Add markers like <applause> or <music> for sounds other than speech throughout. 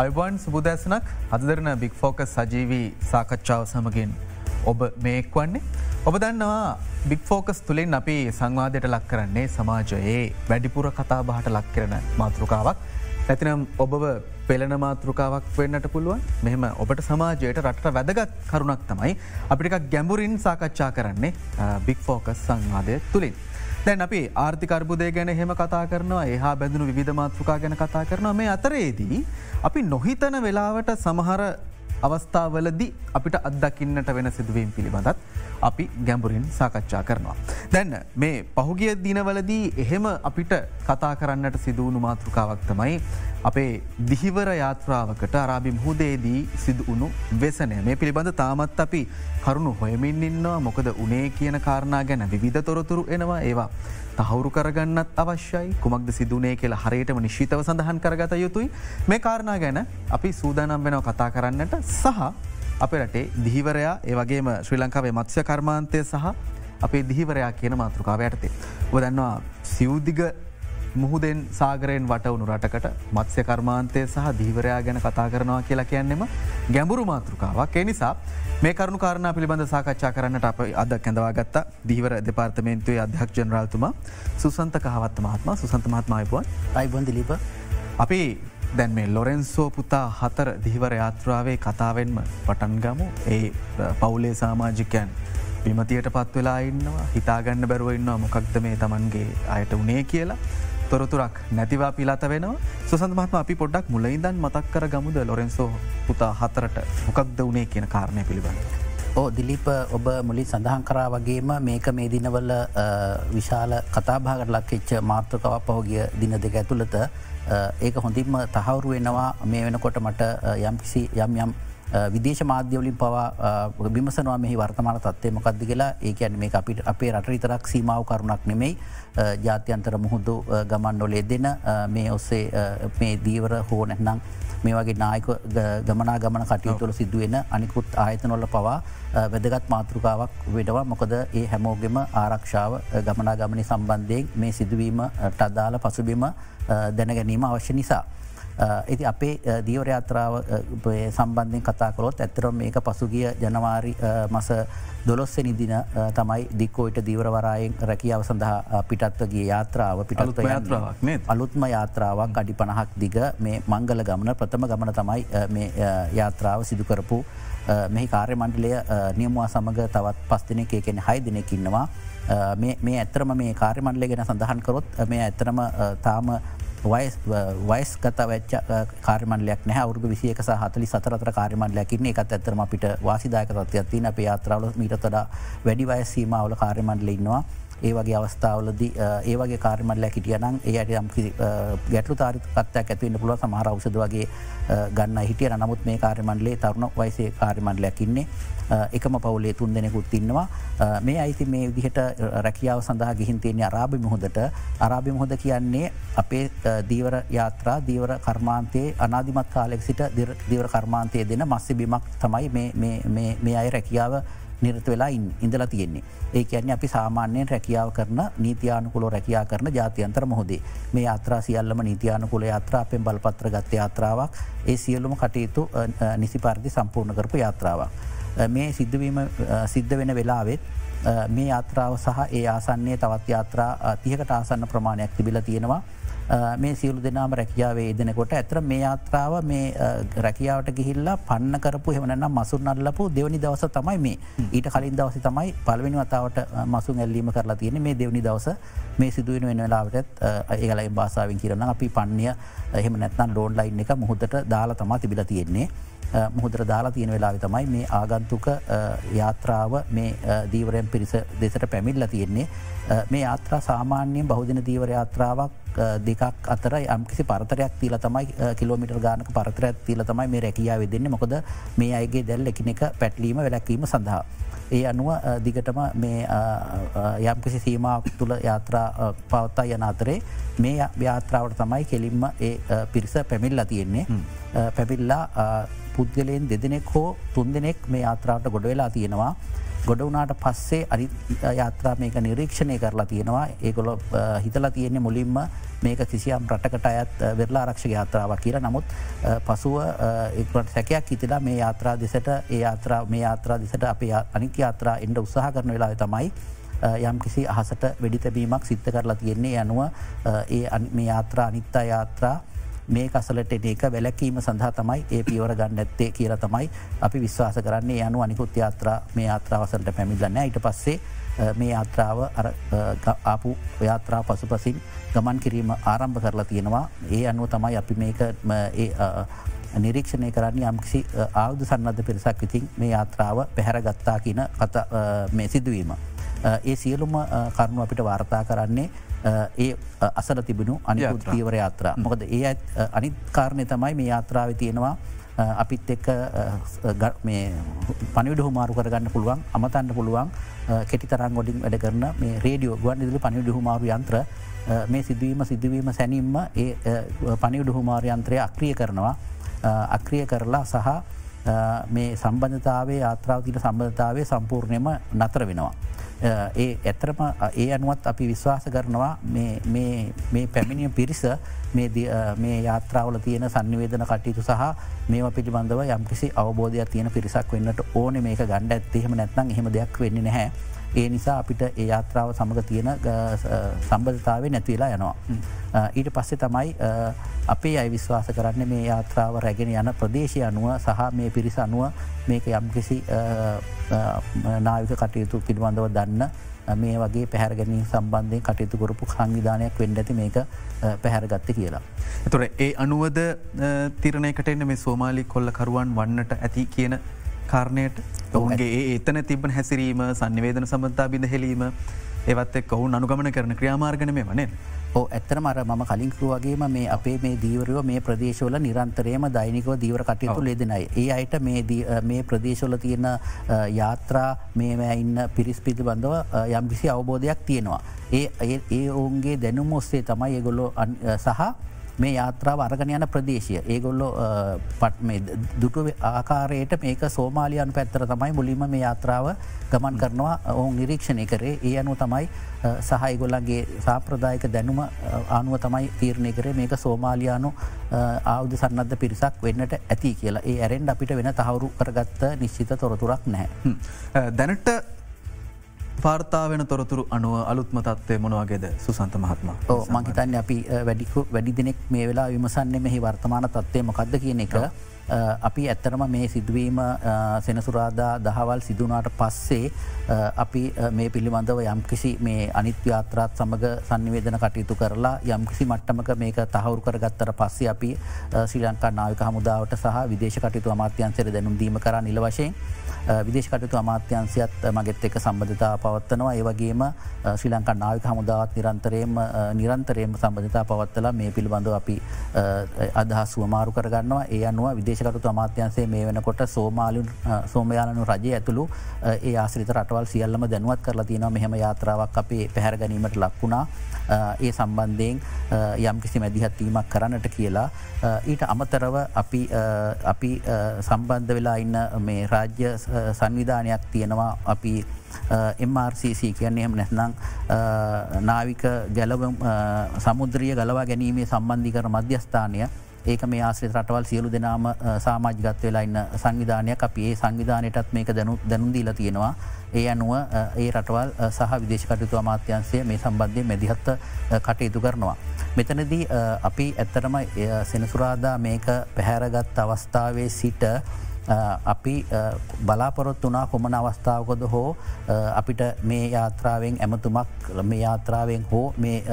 අයිබන් සුබදැසනක් අදදරන බික් focus සජීවී සාකච්ඡාව සමගින් ඔබ මේෙක් වන්නේ. ඔබ දන්නවා බික් ෆෝකස් තුළින් අපි සංවාදයට ලක් කරන්නේ සමාජයේ වැඩිපුර කතා බහට ලක් කරන මාතෘකාවක්. ඇතිනම් ඔබව පෙළන මාතෘකාවක් වෙන්නට පුළුවන් මෙහම ඔබට සමාජයට රට වැදගත් කරුණක් තමයි අපිටික් ගැඹුරින් සාකච්ඡා කරන්නේ බික් ෆෝකස් සංවාදය තුළින්. දැන් අපි ආර්ථිකර්බුදය ගැන හෙම කතා කරනවා එහා බැඳුණු විධ මාතෘකා ගැන කතා කරනවා මේ අතරේදී. අපි නොහිතන වෙලාවට සමහර අවස්ථාවලදි අපිට අත්දකින්නට වෙන සිදුවීම් පිළිබඳත් අපි ගැඹුරින් සාකච්ඡා කරනවා. දැන්න මේ පහුගිය දිනවලදී එහෙම අපිට කතා කරන්නට සිදුවුණු මාතෘකාවක් තමයි අපේ දිහිවර යාත්‍රාවකට අරාබි මුහදේදී සිදුවුණු වෙසනය මේ පිළිබඳ තාමත් අපි කරුණු හොයමින් ඉන්නවා මොකද උනේ කියන කාරණා ගැන විධ තොරතුරු එනවා ඒවා. තහවුරු කරගන්නත් අවශ්‍යයි කුමක්ද සිදුනේ කියලා හරියටම නිශ්ිතව සඳහන් කරගත යුතුයි මේ කාරණා ගැන අපි සූදානම් වෙනව කතා කරන්නට සහ අප රටේ දිහිවරයා ඒවගේම ශ්‍රී ලංකාවේ මත්ස්‍ය කර්මාන්තය සහ අපේ දිහිවරයා කියන මාතෘකාව යටතේ. ඔ දන්නවා සිව්දිග මුහුදෙන් සාගරයෙන් වටවුණු රටකට මත්ස්‍ය කර්මාන්තය සහ දීවරයා ගැන කතා කරනවා කියලා කියන්නෙම ගැඹුරු මාතෘකාවක්. එනිසා මේ කරුණු කාරණ පිළිබඳ සාකච්ඡා කරන්නට අප අද කැඳවාගත්ත දීවර දෙපාර්තමේන්තුවේ අධ්‍යක් ජනරල්තුමා සුසන්ත කහවත්ත මහත්ම සුසන්ත මහත්මායපුුවන් අයිබොන්දිලිප අපි දැන් මේ ලොරෙන්සෝ පුතා හතර දිහිවර යාත්‍රාවේ කතාවෙන්ම පටන්ගමු ඒ පවුලේ සාමාජිකයන් විමතියට පත් වෙලා ඉන්නවා. හිතාගන්න බැරුව ඉන්නවා. මොකක්ද මේ තමන්ගේ අයට උනේ කියලා. තොරතුරක් නැතිවා පිලාත වෙනවා. සුසඳ මහත්ම අපි පොඩ්ඩක් මුලයිදන් මතක් කර ගමුද ලොරෙන්සෝ පුතා හතරට මොකක්ද වනේ කියන කාරණය පිළිබඳ. ඕ දිලිප ඔබ මුලින් සඳහන් කරා වගේම මේක මේ දිනවල විශාල කතාභාගට ලක්වෙච්ච මාර්ථකව පහුගිය දින දෙක ඇතුළත ඒක හොඳින්ම තහවුරු වෙනවා. මේ වෙනකොට මට යම්කිසි යම් යම් විදේශ මාධ්‍යවලින් පවා බිමසනවා මෙහි වර්තමාන තත්වය මොකක්ද කියලා. ඒකැන් මේ අපිට අපේ රටරිතරක් සීමාව කරුණක් නෙමෙයි. ජාත්‍යන්තර මුහුදු ගමන් නොලේ දෙන මේ ඔස්සේ මේ දීවර හෝ නැත්නම් මේ වගේ නායක ගමනා ගමන කටයුතුළ සිදුවෙන අනිකුත් ආයතනොල්ල පවා වැදගත් මාතෘකාවක් වෙඩවා මොකද ඒ හැමෝගෙම ආරක්ෂාව ගමනා ගමනි සම්බන්ධයෙන් මේ සිදුවීම ටදාල පසුබිම දැනගැනීම අවශ්‍ය නිසා. ඇති අපේ දීවරයාත්‍රාව සම්බන්ධයෙන් කතා කොළොත් ඇතරම් මේක පසුගිය ජනවාරි මස දොලොස්සෙ නිදින තමයි දික්කෝයිට දීවරවරයෙන් රැකියාව සඳහා පිටත්වගේ යාත්‍රාව පිටත් අලුත්ම යාත්‍රාවක් අඩි පණහක් දිග මේ මංගල ගමන ප්‍රථම ගමන තමයි යාත්‍රාව සිදුකරපු මෙහි කාර්ය මණ්ඩලය නියමවා සමඟ තවත් පස්තිනය එකෙන හයි දෙනෙකින්නවා මේ ඇතරම මේ කාර්යමණ්ඩලය ගැන සඳහන්කරොත් මේ ඇතරම තාම වයිස් ගත වෙච්ච කාර්මණලයක් නෑ අවුදු විසියක හතලි සතරතර කාර්මණලයකින්නේ එකත් ඇතරම පිට වාසිදායක තත්වයක් තින අප යාත්‍රාවල මීටතොඩ වැඩි වයස් සීමාවල කාර්මණඩල ඉන්නවා. ඒ වගේ අවස්ථාවලද ඒ වගේ කාර්මල්ල හිටියනම් ඒයට යම් ගැටලු තාරිකත්තයක් ඇතිවන්න පුළුව සමහර අවසද වගේ ගන්න හිටිය. නමුත් මේ කාර්මණ්ලේ තරුණ වයිසේ කාර්මණ්ලයක් ඉන්නේ. එකම පවුලේ තුන් දෙනෙකුත් ඉන්නවා. මේ අයිති මේ විදිහට රැකියාව සඳහා ගිහින්තයන්නේ අරාභි මුහොදට අරාභි මුහොද කියන්නේ අපේ දීවර යාත්‍රා දීවර කර්මාන්තයේ අනාධිමත් කාලෙක් සිට දීවර කර්මාන්තය දෙන මස්ස බිමක් තමයි මේ අය රැකියාව නිරත වෙලා ඉඳලා තියෙන්නේ. ඒ කියන්නේ අපි සාමාන්‍යයෙන් රැකියාව කරන නීතියානකුල රැකයා කරන ජාතියන්තර මොහොදේ මේ අත්‍රා සියල්ලම නීතියානකුල යාත්‍රා අපෙන් බලපත්‍ර ගත්ත යාත්‍රාවක් ඒ සියල්ලුම කටයුතු නිසි පරිදි සම්පූර්ණ කරපු යාත්‍රාවක්. මේ සිද්ධවීම සිද්ධ වෙන වෙලාවෙත් මේ යාත්‍රාව සහ ඒ ආසන්නේ තවත් යාත්‍රා තියකට ආසන්න ප්‍රමාණයක් තිබිල තියෙනවා මේ සියලු දෙනාම රැකියාවේ දෙනකොට ඇතර මේ යාත්‍රාව මේ රැකියාවට ගිහිල්ලා පන්න කරපු හෙමනනම් මසුන් අල්ලපු දෙවනි දවස තමයි මේ. ඊට කලින් දවස තමයි පලවෙනි වතාවට මසුන් ඇල්ලීම කරලා තියෙන මේ දෙවනි දවස. මේ සිදුවෙන වෙන වෙලාවටත් ඒගලයි භාසාාවෙන් කියරන අපි පන්නය එහෙම නැත්නම් ලෝන් ලයින් එක මුහොදට දාලා තමා තිබිල තියෙන්නේ. මුහදර දාලා තියෙන වෙලා තමයි මේ ආගන්තුක යාත්‍රාව මේ දීවරයන් පිරිස දෙසට පැමිල්ල තියෙන්නේ. මේ යාත්‍රා සාමාන්‍යයෙන් බහුදින දීවර යාත්‍රාවක් දෙකක් අතර යම්කිසි පරතරයක් තිීල තමයි කිලෝමිට ගානක පරතරයක් තිීල තමයි මේ රැකියාව දෙන්න මොකද මේ අයගේ දැල් එකන එක පැටලීම වැලැක්වීම සඳහා. ඒ අනුව දිගටම මේ යම්කිසි සීමාවක් තුළ යාත්‍රා පවත්තා යන අතරේ මේ යාත්‍රාවට තමයි කෙලින්ම ඒ පිරිස පැමිල්ලා තියෙන්නේ. පැමිල්ලා පුද්ගලයෙන් දෙදෙනෙක් හෝ තුන් දෙනෙක් මේ යාත්‍රාවට ගොඩ වෙලා තියෙනවා. ගොඩ වනාට පස්සේ අනි යාත්‍රා මේක නිරීක්ෂණය කරලා තියෙනවා. ඒගොලො හිතලා තියෙන්නේ මුලින්ම මේක කිසියම් රටකට අයත් වෙරලා ආරක්ෂක යාත්‍රාවක් කියලා. නමුත් පසුව එකට සැකයක් හිතිලා මේ යාත්‍රා දෙසට ඒ යාත්‍රා මේ යාත්‍රා දෙසට අප අනික යාත්‍රා එන්ඩ උත්සාහ කරන වෙලා තමයි යම් කිසි අහසට වෙඩිතබීමක් සිද්ධ කරලා තියෙන්නේ. යනුව ඒ මේ යාත්‍රා අනිත්තා යාත්‍රා මේ කසලට ඒක වැලැකීම සඳහා තමයි ඒ පියවර ගන්න ඇත්තේ කියල තමයි අපි විශ්වාස කරන්නේ. යනු අනිකුත් යාත්‍රා මේ යාත්‍රාවසලට පැමිල්ලන්න ඊට පස්සේ මේ යාත්‍රාව ආපු යාත්‍රා පසුපසින් ගමන් කිරීම ආරම්භ කරලා තියෙනවා. ඒ අනුව තමයි අපි මේක නිරීක්ෂණය කරන්නේ යම්කිසි ආවුදු සන්නද්ධ පිරිසක් විතින් මේ යාත්‍රාව පැහැර ගත්තා කියන කත මේ සිදුවීම. ඒ සියලුම කරුණු අපිට වාර්තා කරන්නේ ඒ අසල තිබුණු අනිකුත් පියවර යාත්‍රා. මොකද ඒ අනිත් කාරණය තමයි මේ යාත්‍රාව තියෙනවා අපිත් එක්ක පනිවිඩ හුමාරු කරගන්න පුළුවන් අමතන්න පුළුවන් කෙටි තරන් ගොඩින් වැඩ කරන මේ රේඩියෝ ගුවන් ඉදිරි පනිවිඩ හුමාරු යන්ත්‍ර මේ සිදුවීම සිදුවීම සැනින්ම ඒ පනිවිඩ හුමාර යන්ත්‍රය අක්‍රිය කරනවා. අක්‍රිය කරලා සහ මේ සම්බන්ධතාවේ යාත්‍රාවතින සම්බධතාවේ සම්පූර්ණයම නතර වෙනවා. ඒ ඇතරම ඒ අනුවත් අපි විශ්වාස කරනවා මේ පැමිණිය පිරිස මේ යාත්‍රාවල තියෙන සංනිවේදන කටයුතු සහ මේ පිළිබඳව යම්කිසි අවබෝධයක් තියෙන පිරිසක් වෙන්නට ඕන මේක ගණ්ඩ ඇත්තෙහෙම නැත්නම් එහෙම දෙයක් වෙන්නේ නැහැ. ඒ නිසා අපිට ඒ යාත්‍රාව සමඟ තියෙන සම්බධතාව නැතිවෙලා යනවා. ඊට පස්සෙ තමයි අපේ අයි විශ්වාස කරන්න මේ යාත්‍රාව රැගෙන යන ප්‍රදේශය අනුව සහ මේ පිරිස අනුව මේක යම්කිසි නාවික කටයුතු පිළිබඳව දන්න මේ වගේ පැහැරගැනීම සම්බන්ධය කටයුතු කරපු සංවිධානයක් වෙන්ඩ ඇති මේක පැහැරගත්ත කියලා. තොර ඒ අනුවද තිරණයකට එන්න මේ සෝමාලි කොල්ල කරුවන් වන්නට ඇති කියන කාරණයට ඔවුන්ගේ එතන තිබන හැසිරීම සන්නිවේදන සමතා බිඳ හෙලීම ඒවත් එක් ඔවුන් අනුගමන කරන ක්‍රියාමාර්ගන මේ වනේ. ඕ ඇත්තර මර ම කලින්කුවගේම මේ අපේ මේ දීවරව මේ ප්‍රදේශවල නිරන්තරයම දෛනිකව දීවර කටයුතු ලෙදෙනයි. ඒ අයට මේ ප්‍රදේශවල තියෙන යාත්‍රා මේම ඉන්න පිරිස් පිළිබඳව යම්කිසි අවබෝධයක් තියෙනවා. ඒ ඒ ඔවුන්ගේ දැනුම් ඔස්සේ තමයි ඒගොල්ලො සහ මේ යාත්‍රාව අරගන යන ප්‍රදේශය. ඒගොල්ලො පට දුටු ආකාරයට මේක සෝමාලියන් පැත්තර තමයි මුලින්ම මේ යාත්‍රාව ගමන් කරනවා. ඔවුන් නිරීක්ෂණය කරේ. ඒ අනු තමයි සහයිගොල්ලන්ගේ සාප්‍රදායක දැනුම අනුව තමයි තීරණය කරේ මේක සෝමාලියානු ආවුද සන්නද්ධ පිරිසක් වෙන්නට ඇති කියලා. ඒ ඇරෙන්ඩ අපිට වෙන තහවුරු කරගත්ත නිශ්චිත තොරතුරක් නැහැ. දැනට පාර්තාාවෙන තොරතුරු අනුව අලුත්ම තත්වය මොනවාගේද සුසන්ත මහත්ම මංහිතන්න අපි වැඩිකු වැඩි දෙනෙක් මේ වෙලා විමසන්නේ මෙහි වර්තමාන තත්වය මොකක්ද කියන එක අපි ඇත්තරම මේ සිදුවීම සෙනසුරාදා දහවල් සිදුනාට පස්සේ අපි මේ පිළිබඳව යම්කිසි මේ අනිත්‍යාත්‍රාත් සමඟ සංනිවේදන කටයුතු කරලා යම්කිසි මට්ටමක මේක තහවුරු කරගත්තර පස්සේ අපි ශ්‍රී ලංකා නායක හමුදාවට සහ විදේශ කටයුතු අමාත්‍යන්සර දැනුම් දීම කර නිල වශයෙන් විදේශකටතු අමාත්‍යන්සියත් මගෙත් එක සම්බධතා පවත්වනවා. ඒවගේම ශ්‍රී ලංකා නායක හමුදාවත් නිරන්තරයම නිරන්තරයම සම්බධතා පවත්වලා මේ පිළිබඳව අපි අදහස් සුවමාරු කරගන්නවා. ඒ අනුව විදේශකටතු අමාත්‍යන්සේ මේ වෙනකොට සෝමාලුන් සෝමයාලනු රජය ඇතුළු ඒ ආශ්‍රිත රටවල් සියල්ලම දැනුවත් කරලා තියෙනවා. මෙහෙම යාත්‍රාවක් අපේ පැහැර ගැනීමට ලක්වුණා ඒ සම්බන්ධයෙන් යම්කිසි මැදිහත්වීමක් කරන්නට කියලා. ඊට අමතරව අපි අපි සම්බන්ධ වෙලා ඉන්න මේ රාජ්‍ය සංවිධානයක් තියෙනවා. අපි MRCC කියන්නේ එම නැත්නම් නාවික ගැලව සමුද්‍රිය ගලවා ගැනීමේ සම්බන්ධි කර මධ්‍යස්ථානය. ඒක මේ ආශ්‍රිත රටවල් සියලු දෙනාම සාමාජිගත් වෙලා ඉන්න සංවිධානයක් අපි ඒ සංවිධානයටත් මේක දැනු දැනුන්දීල තියෙනවා ඒ අනුව ඒ රටවල් සහ විදේශකටයුතු අමාත්‍යන්සය මේ සම්බන්ධය මැදිහත්ත කටයුතු කරනවා. මෙතනදී අපි ඇත්තටම සෙනසුරාදා මේක පැහැරගත් අවස්ථාවේ සිට අපි බලාපොරොත් වනා කොමන අවස්ථාවකොද හෝ අපිට මේ යාත්‍රාවෙන් ඇමතුමක් මේ යාත්‍රාවෙන් හෝ මේ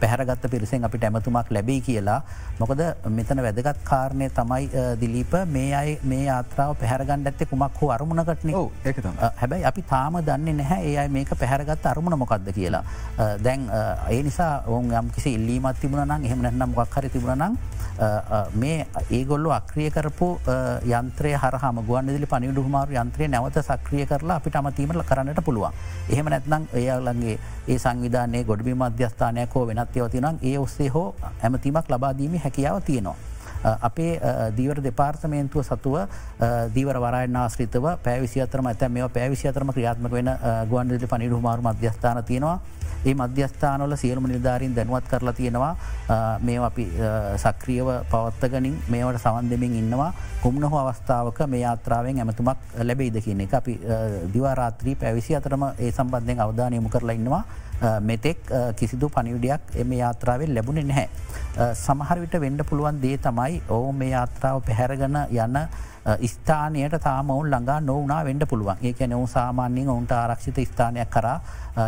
පැහරගත්ත පිරිසෙන් අපිට ඇමතුමක් ලැබේ කියලා. මොකද මෙතන වැදගත් කාරණය තමයි දිලීප මේ අයි මේ යාත්‍රාව පැහරගන්න ඇත්තේ කුමක් හෝ අරමුණකටන. හැබැයි අපි තාම දන්න නැහැ ඒ අයි මේක පැහරගත් අරමුණ මොකක්ද කියලා. දැන් ඒ නිසා ඔවුන් යම් කිසි ඉල්ලීමත් තිබුණ නම් එහෙම නැන්නම් මොක් හරි තිබුණ නම් මේ ඒගොල්ලු අක්‍රිය කරපු යන්ත්‍රය හරහම ගුවන්දිලි පනිිඩු හමාරු යන්ත්‍රය නැවත සක්‍රිය කරලා අපිට අමතීමට කරන්නට පුළුවන්. එහෙම නැත්නම් එයාලන්ගේ ඒ සංවිධානය ගොඩබි මධ්‍යස්ථානයක් හෝ වෙනත් යවතිනම් ඒ ඔස්සේ හෝ ඇමතිමක් ලබාදීම හැකියාව තියෙනවා. අපේ දීවර දෙපාර්තමේන්තුව සතුව දීවර වරයන් ආශ්‍රිතව පැවිසි අතරම ඇත මේ පැවිසි අතරම ක්‍රියාත්මක වෙන ගුවන්දලි පනිරු මාරු මධ්‍යස්ථාන තියෙනවා ඒ මධ්‍යස්ථානවල සියලුම නිධාරින් දැනුවත් කරලා තියෙනවා. මේ අපි සක්‍රියව පවත්තගනින් මේවට සවන් දෙමින් ඉන්නවා. කුම්ණ හෝ අවස්ථාවක මේ යාත්‍රාවෙන් ඇමතුමක් ලැබෙයිද කියන එක අපි දිවාරාත්‍රී පැවිසි අතරම ඒ සම්බන්ධයෙන් අවධානයමු කරලා ඉන්නවා. මෙතෙක් කිසිදු පනිවිඩයක් එම යාත්‍රාවෙන් ලැබුණේ නැහැ. සමහරවිට වෙන්ඩ පුළුවන් දේ තමයි ඔවු මේ යාත්‍රාව පැහැරගන යන්න ස්ථානයට තාමවුන් ළඟා නොවනා වෙන්ඩ පුළුවන්. ඒක නොව සාමාන්‍යෙන් ඔවුන්ට ආරක්ෂිත ස්ථානයක් කර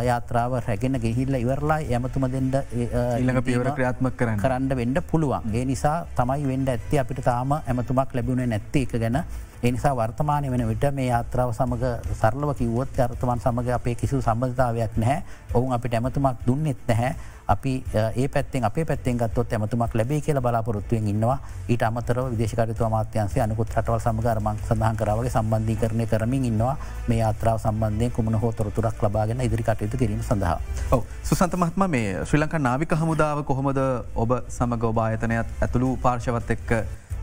යාත්‍රාව රැගෙන ගෙහිල්ල ඉවරලා ඇමතුම දෙෙන්ඩ ඉල්ළඟ පියවර ක්‍රියාත්මක කරන්න. කරන්න වෙන්ඩ පුළුවන්. ඒ නිසා තමයි වෙන්ඩ ඇත්තේ අපිට තාම ඇමතුමක් ලැබුණේ නැත්තේ එක ගැන. එනිසා වර්තමානය වෙන විට මේ යාත්‍රාව සමඟ සරලව කිවොත් අර්තමන් සමඟ අපේ කිසු සම්බධතාවයක් නැහැ. ඔවුන් අපිට ඇමතුමක් දුන්නෙත් නැහැ අපි ඒ පැත්තෙන් අපේ පැත්තෙන් ගත්තොත් ඇමතුමක් ලැබේ කියල බලාපොරොත්තුවෙන් ඉන්නවා. ඊට අමතරව විදේශකරතු අමාත්‍යන්සේ අනකුත් රටවල් සමගරමක් සඳහන් කරවගේ සම්බන්ධී කරණය කරමින් ඉන්නවා. මේ ආත්‍රාව සම්බන්ධය කුමන හෝ තොරතුරක් ලබාගෙන ඉදිරි කටයුතු කිරීම සඳහා. ඔව. සුසන්ත මහත්ම මේ ශ්‍රී ලංකා නාවික හමුදාව කොහොමද ඔබ සමග ඔබායතනයත් ඇතුළු පාර්ශවත් එක්ක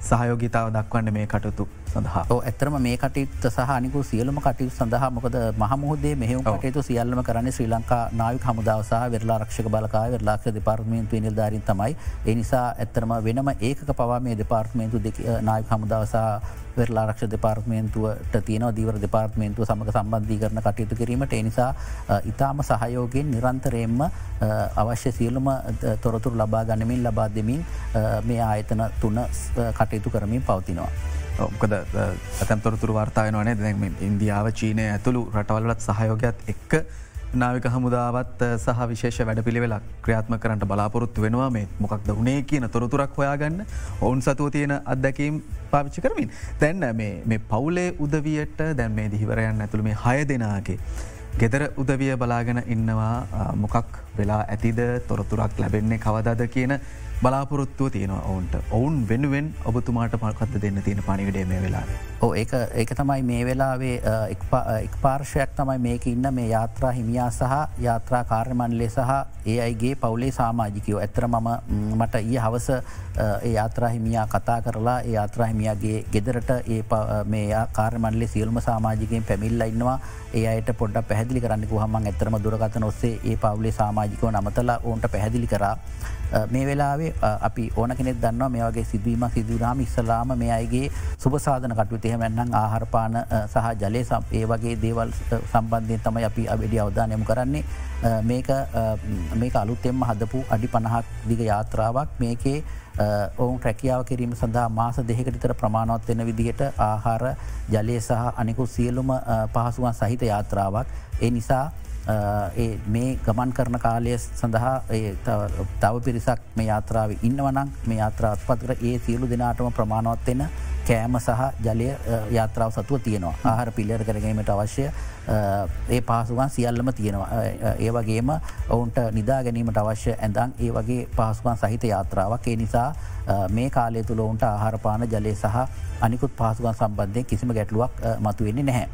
සහයෝගිතාව දක්වන්න මේ කටයුතු සඳහා. ඇතරම මේ කටයුත්ත සහනිකු සියලම කටයුතු සඳහා මොකද මහමුහදේ මෙහම කටයුතු සියල්ලම කරන්න ශ්‍රී ලංකා නායක හමුදාවසාහ වෙරලා රක්ෂක බලකා වෙරලාක්ෂ දෙපාර්මේන්තු නිල්ධාරින් තමයි. එනිසා ඇත්තරම වෙනම ඒක පවා මේ දෙපාර්ත්මේන්තු නායක හමුදාවසා වෙරලාරක්ෂ දෙපාර්ත්මේන්තුවට තියෙන දීවර දෙපාර්ත්මේන්තුව සමඟ සම්බන්ධී කරන කටයුතු කිරීමට එනිසා ඉතාම සහයෝගෙන් නිරන්තරයෙන්ම අවශ්‍ය සියලුම තොරතුර ලබා ගන්නමින් ලබා දෙමින් මේ ආයතන තුන කටයුතු කරමින් පවතිනවා. ඔකද ඇතැම් තොරතුර වාර්තායනවනේ දැ ඉන්දියාව චීනය ඇතුළු රටවල්ලත් සහයෝගත් එක්ක නාවික හමුදාවත් සහ විශේෂ වැඩ පිළිවෙලක් ක්‍රියාත්ම කරට බලාපොරොත්තු වෙනවා මේ මොකක්ද වනේ කියන තොරතුරක් හොයාගන්න ඔවුන් සතුව තියෙන අත්දැකීම් පාවිච්චි කරමින් දැන්න මේ පවුලේ උදවියට දැන් මේ දිහිවරයන් ඇතුළ මේ හය දෙනාගේ. ගෙදර උදවිය බලාගෙන ඉන්නවා මොකක් වෙලා ඇතිද තොරතුරක් ලැබෙන්නේ කවදද කියන බලාපොරොත්තුව තියෙනවා ඔවුන්ට. ඔවුන් වෙනුවෙන් ඔබතුමාට පල්කත්ද දෙන්න තියෙන පනිවිඩේ මේ වෙලා. ඕ ඒ ඒක තමයි මේ වෙලාවේ එක් පාර්ශයක් තමයි මේක ඉන්න මේ යාත්‍රා හිමියා සහ යාත්‍රා කාර්යමණ්ලේ සහ ඒ අයිගේ පවුලේ සාමාජිකයෝ. ඇතර මම මට ඊ හවස යාත්‍රා හිමියා කතා කරලා ඒ යාත්‍රා හිමියගේ ගෙදරට ඒ මේ කාර්මණලේ සියල්ම සාමාජිකයෙන් පැමිල්ල ඉන්නවා. ඒ අයට පොඩ්ඩ පැහදිලි කරන්නකු හමන් ඇතරම දුරගත නොස්සේ ඒ පවුලේ සාමාජිකව නමතලා ඕන්ට පැහැදිලි කරා. මේ වෙලාවේ අපි ඕන කෙනෙක් දන්නවා මේ වගේ සිදුවීම සිදුරාම ඉස්සලාම මේ අයිගේ සුපසාධන කටු තෙහෙමැන්නම් ආහරපාන සහ ජලය ඒ වගේ දේවල් සම්බන්ධය තමයි අපි අබෙඩි අවධානයමු කරන්නේ. මේක මේක අලුත්තෙම හදපු අඩි පණහක් දිග යාත්‍රාවක්. මේකේ ඔවුන් රැකියාව කිරීම සඳහා මාස දෙහකටතර ප්‍රමාණවත් වෙන විදිහට ආහාර ජලය සහ අනිකු සියලුම පහසුවන් සහිත යාත්‍රාවක්. ඒ නිසා මේ ගමන් කරන කාලය සඳහා තව පිරිසක් මේ යාත්‍රාව ඉන්නවනං මේ යාත්‍රාත් පත්කර ඒ සියලු දෙනාටම ප්‍රමාණවත්වෙන කෑම සහ ජලය යාත්‍රාව සතුව තියෙනවා. ආහර පිල්ලර කරගීමට අවශ්‍ය ඒ පහසුවන් සියල්ලම තියෙනවා. ඒ වගේම ඔවුන්ට නිදා ගැනීමට අවශ්‍ය ඇඳන් ඒ වගේ පහසුවන් සහිත යාත්‍රාවක්. ඒ නිසා මේ කාලය තුළ ඔවුන්ට ආහාරපාන ජලය සහ අනිකුත් පහසුවන් සම්බන්ධය කිසිම ගැටලුවක් මතුවෙන්නේ නැහැ.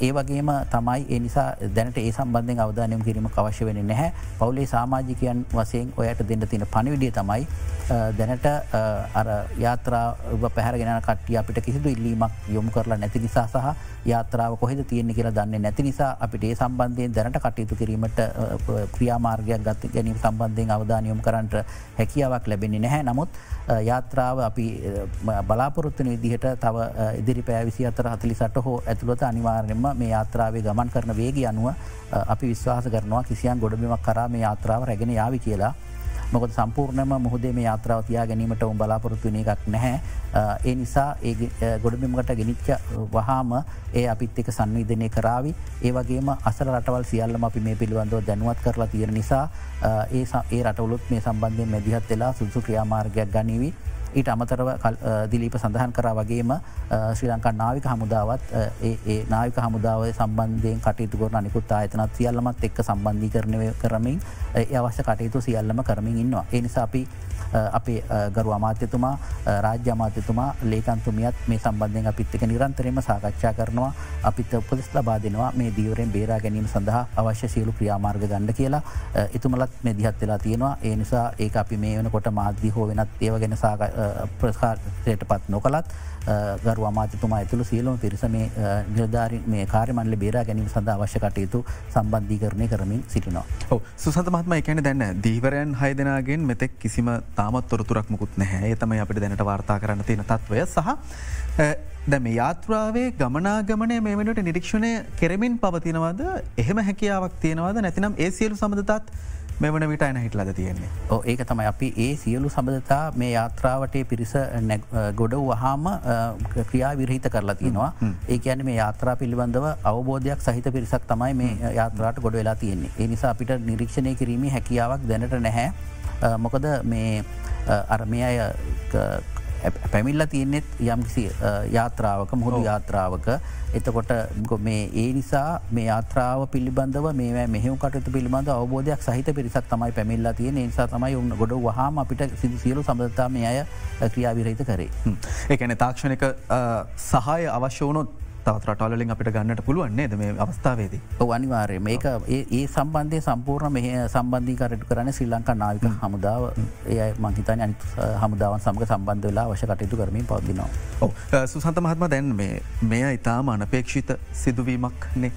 ඒ වගේම තමයි ඒ නිසා දැනට ඒ සම්බන්ධෙන් අවධානයම් කිරීම අවශ්‍ය වෙන නැහැ. පවුලේ සාමාජිකයන් වසයෙන් ඔයට දෙන්න තින පණවිඩිය තමයි දැනට අර යාත්‍රාව පැහරගෙන කටිය අපිට කිසිදු ඉල්ලීමක් යොමු කරලා නැති නිසා සහ යාත්‍රාව කොහෙද තියෙන්නේ කියලා දන්නේ නැති නිසා අපිට ඒ සම්බන්ධයෙන් දැනට කටයුතු කිරීමට ක්‍රියාමාර්ගයක් ගත්ත ගැනීම සම්බන්ධයෙන් අවධානයොම් කරන්නට හැකියාවක් ලැබෙන්නේ නැහැ. නමුත් යාත්‍රාව අපි බලාපොරොත්තුන විදිහට තව ඉදිරි පෑවිසි අතර හතලි සට හෝ ඇතුළත අනිවාර්යෙන්ම මේ යාත්‍රාවේ ගමන් කරන වේග අනුව අපි විශ්වාස කරනවා කිසියන් ගොඩබිමක් කරා මේ යාත්‍රාව රැගෙන යාවි කියලා. මොකද සම්පූර්ණම මුහදේ මේ යාත්‍රාව තියා ගැනීමට උම් බලාපොරොත්තුවන එකක් නැහැ. ඒ නිසා ඒ ගොඩබිමට ගෙනනිච්ච වහාම ඒ අපිත් එක සංවිධනය කරාවි ඒ වගේම අසල රටවල් සියල්ලම අපි මේ පිළිබඳව දැනුවත් කරලා තියෙන නිසා ඒ ඒ රටවලුත් මේ සම්බන්ධය මැදිහත් වෙලා සුසු ක්‍රියාමාර්ගයක් ගනිවී ඊට අමතරව දිලීප සඳහන් කරා වගේම ශ්‍රී ලංකා නාවික හමුදාවත් ඒ නාවික හමුදාව සම්බන්ධයෙන් කටයුතු කරන නිකුත් ආයතනත් සියල්ලමත් එක්ක සම්බන්ධී කරනය කරමින් ඒ අවශ්‍ය කටයුතු සියල්ලම කරමින් ඉන්නවා. එනිසා අපි අපේ ගරු අමාත්‍යතුමා රාජ්‍ය අමාත්‍යතුමා ලේකන්තුමියත් මේ සම්බන්ධයෙන් අපිත්තක නිරන්තරයම සාකච්ඡා කරනවා. අපිත් උපදෙස් ලබා දෙනවා මේ දීවරෙන් බේරා ගැනීම සඳහා අවශ්‍ය සියලු ක්‍රියාමාර්ග ගණඩ කියලා. එතුමලත් මේ දිහත් වෙලා තියෙනවා. ඒ නිසා ඒ අපි මේ වනකොට මාධ්‍ය හෝ වෙනත් ඒව ගැන ප්‍රකාරයට පත් නොකළත් ගරු අමාතිතුමා ඇතුළු සියලුම පිරිස මේ නිලධාරි මේ කාරමන්ල බේරා ගැනීම සඳ අවශ්‍ය කටයුතු සම්බන්ධීකරණය කරමින් සිටිනවා. සුසත මහත්ම එකන දැන්න දීවරයන් හයදනාගෙන් මෙතෙක් කිසිම තාමත් තොරතුරක් මුකුත් නැහැ. තමයි අපිට දැනට වාර්තා කරන්න තියෙන තත්වය. සහ දැම යාත්‍රාවේ ගමනාගමනය මේ වනට නිරීක්ෂණය කෙරමින් පවතිනවද? එහෙම හැකියාවක් තියෙනවද? නැතිනම් ඒ සියලු සමඳතත් මෙවන විට අයන හිටලද තියෙන්නේ? ඕ ඒක තමයි. අපි ඒ සියලු සබඳතා මේ යාත්‍රාවටේ පිරිස ගොඩ වහාම ක්‍රියා විරහිත කරලා තියෙනවා. ඒ ඇන මේ යාත්‍රා පිළිබඳව අවබෝධයක් සහිත පිරිසක් තමයි මේ යාත්‍රාට ගොඩ වෙලා තියෙන්නේ. ඒ නිසා අපිට නිරීක්ෂණය කිරීම හැකියාවක් දැනට නැහැ මොකද මේ අර්මය අය පැමිල්ල තියෙන්නෙත් යම්කිසි යාත්‍රාවක මුහුදු යාත්‍රාවක. එතකොට මේ ඒ නිසා මේ යාත්‍රාව පිළිබඳව මේ මෙහම කටතු පිළිබඳ අවබෝධයක් සහිත පිරිසක් තමයි පැමිල්ලා තියෙන නිසා තමයි උන්න ගොඩ වහම අපිට සිදි සියලු සබඳතා මේ අය ක්‍රියාවිරහිත කරේ. ඒකන තාක්ෂණක සහය අවශ්‍ය වුණොත් තවත් රටවලින් අපිට ගන්නට පුළුවන්න්නේ ද මේ අවස්ථාවේදී. අනිවාරය මේක ඒ සම්බන්ධය සම්පූර්ණ මෙහ සම්බන්ධී කරට කරන ශ්‍රී ලංකා නාවික හමුදාව ඒ මංහිතන අනි හමුදාවන් සමග සම්බන්ධ වෙලා වශ කටයුතු කරමින් පවදිනවා. සුසන්ත මහත්ම දැන් මේ ඉතාම අනපේක්ෂිත සිදුවීමක්නේ.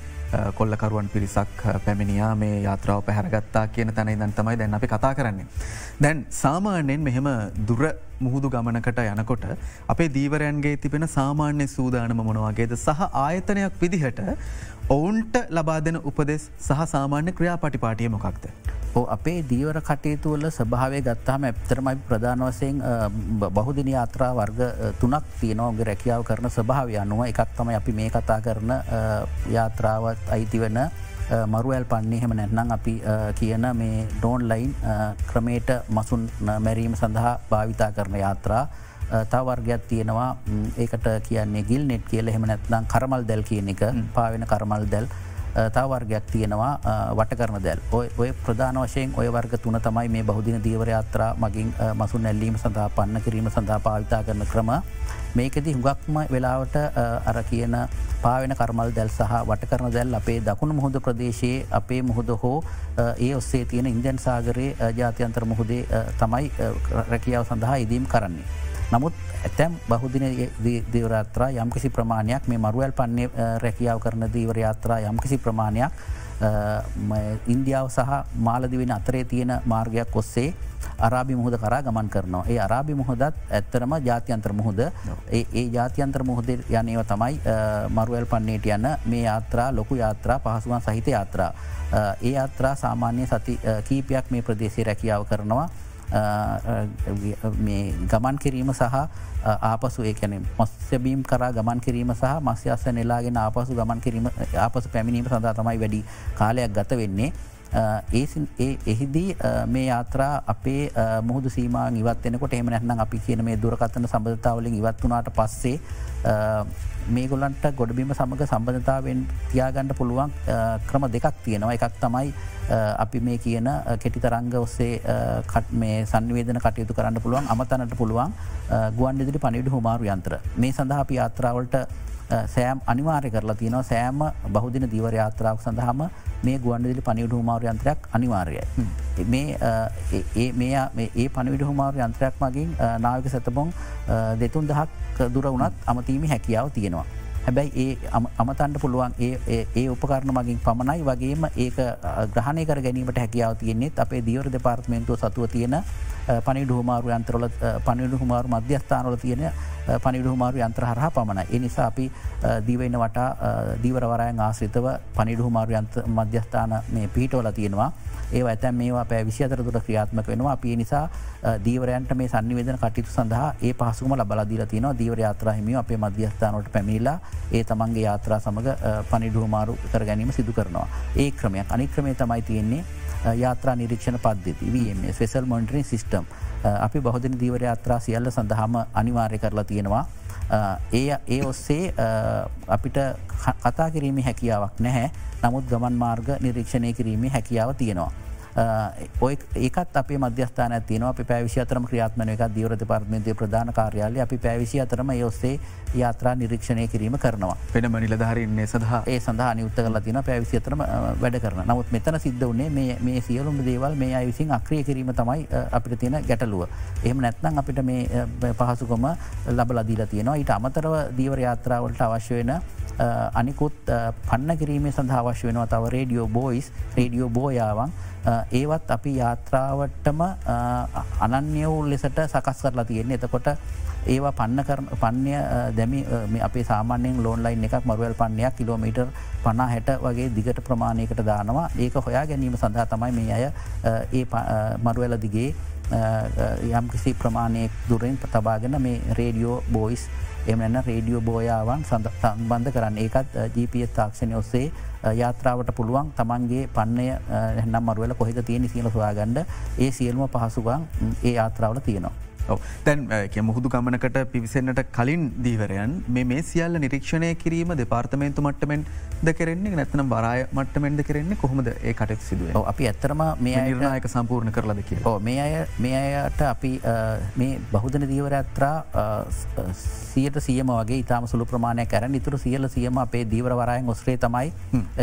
කොල්ලකරුවන් පිරිසක් පැමිණියා මේ යාත්‍රාව පැහැරගත්තා කියන තැනයි දන් තමයි දැන් අපි කතා කරන්නේ. දැන් සාමාන්‍යයෙන් මෙහෙම දුර මුහුදු ගමනකට යනකොට අපේ දීවරයන්ගේ තිබෙන සාමාන්‍ය සූදානම මොනවාගේද සහ ආයතනයක් විදිහට ඔවුන්ට ලබා දෙන උපදෙස් සහ සාමාන්‍ය ක්‍රියා පටිපාටිය මොකක්ද. අපේ දීවර කටයුතුවල ස්භාවය ගත්තාම ඇපතරමයි ප්‍රධාන වසයෙන් බහුදින යාත්‍රා වර්ග තුනක් තියනෝගේ රැකියාව කරන ස්භාව අනුව. එකක් තම අපි මේ කතා කරන යාත්‍රාවත් අයිති වන මරුවල් පන්නේ. හෙම නැත්නම් අපි කියන මේ ඩෝන් ලයින් ක්‍රමේට මසුන් මැරීම සඳහා භාවිතා කරන යාත්‍රා තවර්ගයක් තියෙනවා. ඒකට කියන්නේ ගිල් නෙට් කියල. හෙම නැත්නම් කරමල් දැල් කියන එක පාවෙන කරමල් දැල් තවර්ගයක් තියෙනවා. වට කරන දැල්. ඔය ප්‍රධාන වශයෙන් ඔය වර්ග තුන තමයි මේ බහුදින දීවර යාත්‍රා මගින් මසු නැල්ලීම සඳහා පන්න කිරීම සඳහා පාවිතා කරන ක්‍රම. මේකෙති හුඟක්ම වෙලාවට අර කියන පාවෙන කරමල් දැල් සහ වට කරන දැල් අපේ දකුණු මුහුද ප්‍රදේශයේ අපේ මුහුද හෝ ඒ ඔස්සේ තියෙන ඉන්දැන් සාගරයේ ජාතියන්තර මුහුදේ තමයි රැකියාව සඳහා ඉදීම් කරන්නේ. නමුත් ඇතැම් බහුදින දීවරාත්‍රා යම්කිසි ප්‍රමාණයක් මේ මරුවල් පන්නේ රැකියාව කරන දීවරයාත්‍රා යම්කිසි ප්‍රමාණයක් ඉන්දියාව සහ මාලදිවෙන අතරේ තියෙන මාර්ගයක් ඔස්සේ අරාබි මුහද කරා ගමන් කරනවා. ඒ අරාබි මුහදත් ඇත්තරම ජාතියන්ත්‍ර මුහද. ඒ ජාතියන්ත්‍ර මුහද යනව තමයි මරුවල් පන්නේට යන්න මේ යාත්‍රා ලොකු යාත්‍රා පහසුවන් සහිත යාත්‍රා. ඒ යාත්‍රා සාමාන්‍ය සති කීපයක් මේ ප්‍රදේශය රැකියාව කරනවා. මේ ගමන් කිරීම සහ ආපසු ඒකැන මස්්‍යබීම් කරා ගමන් කිරීම සහ මස්්‍යස්ස නෙලාගෙන ආපසු ගමන් කිරීම ආපසු පැමිණීම සඳහා තමයි වැඩි කාලයක් ගත වෙන්නේ. ඒ එහිදී මේ යාත්‍රා අපේ මුහුදු සීමාන් ඉවත්වෙනකොට එම නැත්නම් අපි කියන මේ දුරකත්තන සබඳතාවලින් ඉවත් වනාට පස්සේ මේගොලන්ට ගොඩබීම සමඟ සම්බධතාවෙන් තියාගණ්ඩ පුළුවන් ක්‍රම දෙකක් තියෙනවා. එකක් තමයි අපි මේ කියන කෙටි තරංග ඔස්සේ මේ සංවේදන කටයුතු කරන්න පුළුවන් අමතනට පුළුවන් ගුවන් ඉදිරි පනිඩු හුමාරු යන්ත්‍ර. මේ සඳහා අපි යාත්‍රාවලට සෑම් අනිවාරය කරලා තියෙනවා. සෑම බහුදින දීවර යාත්‍රාවක් සඳහම මේ ගුවන්ඩදිලි පනිවිඩ හුමාරු යන්ත්‍රයක් අනිවාර්යයි. මේ ඒ පනිවිඩ හුමාරු යන්ත්‍රයක් මගින් නායක සැතබොන් දෙතුන් දහක් දුර වුණත් අමතීම හැකියාව තියෙනවා. හැබැයි ඒ අමතන්ට පුළුවන් ඒ උපකරණ මගින් පමණයි වගේම ඒක ග්‍රහණය කර ගැනීමට හැකියාව තියෙන්නේෙත් අපේ දියවර දෙපාර්ත්මේන්තුව සතුව තියෙන පනිඩු හුමාරු යන්ත්‍රල පනිඩු හුමාරු මධ්‍යස්ථානවල තියෙන පනිඩු හුමාරු යන්ත්‍ර හරහා පමණ. එනිසා අපි දීවන්න වටා දීවරවරයන් ආශ්‍රිතව පනිඩු හුමාරු යන්ත මධ්‍යස්ථාන මේ පිහිටෝල තියෙනවා. ඒ ඇතැන් මේවා පැ විසි අතර තුර ක්‍රියාත්මක වෙනවා අපේ නිසා දීවරයන්ට මේ සන්නිවේදන කටයුතු සඳහා ඒ පහසුම ලබලදීල තියනවා දීවර යාත්‍රාහිමිය අපේ මධ්‍යස්ථානට පැමිලා ඒ තමන්ගේ යාත්‍රා සමඟ පනිඩුහමාරු කර ගැනීම සිදු කරනවා. ඒ ක්‍රමයක් අනික්‍රමය තමයි තියෙන්නේ යාත්‍රා නිරීක්ෂණ පද්ධති වම ස්ෙසල් මොන්ටරින් සිිස්ටම් අපි බහදින දීවර යාත්‍රා සියල්ල සඳහම අනිවාර්ය කරලා තියෙනවා. ඒ ඒ ඔස්සේ අපිට කතා කිරීම හැකියාවක් නැහැ නමුත් ගමන් මාර්ග නිරීක්ෂණය කිරීමේ හැකියාව තියෙනවා. ඔය ඒකත් අපේ මධ්‍යස්ථාන තියන අප පැවිසි අතරම ක්‍රියාත්මන එක දීවර දෙපාර්තමන්තය ප්‍රධාන කාර්යාලය. අපි පැවිසි අතරම යොස්සේ යාත්‍රා නිරීක්ෂණය කිරීම කරනවා. පෙන මනිලධහරන්නේ සඳහා. ඒ සඳහා නියුත්ත කල තින පැවිසි අතරම වැඩ කරන නමුත් මෙතන සිද්ධ වන්නේ මේ සියලුම් දේවල් මේ අයිවිසින් අක්‍රිය කිරීම තමයි අපිට තියෙන ගැටලුව. එහම නැත්නම් අපිට මේ පහසුකම ලබලදීල තියෙනවා. ඊට අමතරව දීවර යාත්‍රාවලට අවශ්‍ය වෙන අනිකුත් පන්න කිරීමේ සඳහා අවශ්‍ය වෙනවා තව රේඩියෝ බෝයිස්. රේඩියෝ බෝයාවන් ඒවත් අපි යාත්‍රාවටම අනන්‍යවුල් ලෙසට සකස් කරලා තියෙන්නේ. එතකොට ඒවා පන්න කර පන්්‍ය දැමි අපේ සාමාන්‍යෙන් ලෝන්ලයින් එකක් මරුවල් පන්නයක් කිලෝමීටර් පනා හැට වගේ දිගට ප්‍රමාණයකට දානවා. ඒක හොයා ගැනීම සඳහා තමයි මේ අය ඒ මරුවල දිගේ යම් කිසි ප්‍රමාණයක් දුරෙන් තබාගෙන මේ රේඩියෝ බෝයිස් එමන රේඩියෝ බෝයාවන් සම්බන්ධ කරන්න. ඒකත් ජීපිය තාක්ෂණය ඔස්සේ යාත්‍රාවට පුළුවන් තමන්ගේ පන්නය හැනම් මරුවල කොහෙද තියෙන සියල සොයාගණ්ඩ ඒ සියල්ම පහසුගන් ඒ යාත්‍රාවල තියෙනවා. තැන් මුහුදු ගමනකට පිවිසෙන්න්නට කලින් දීවරයන් මේ සියල්ල නිරීක්ෂණය කිරීම දෙපාර්තමේන්තු මට්ටමෙන් ද කරෙන්නේ? නැතනම් බරාය මට්ටමෙන්ද කරෙන්නේ? කොහොමද ඒ කටක් සිදුව? අපි ඇත්තරම මේ නිර්ණයක සම්පූර්ණ කරලද කිය මේ අය මේ අයට අපි මේ බහුදන දීවර ඇත්‍රා සියට සියම වගේ ඉතාම සුළු ප්‍රමාණය කරන ඉතුරු සියල සියම අපේ දීවරවරයෙන් ඔස්්‍රේ තමයි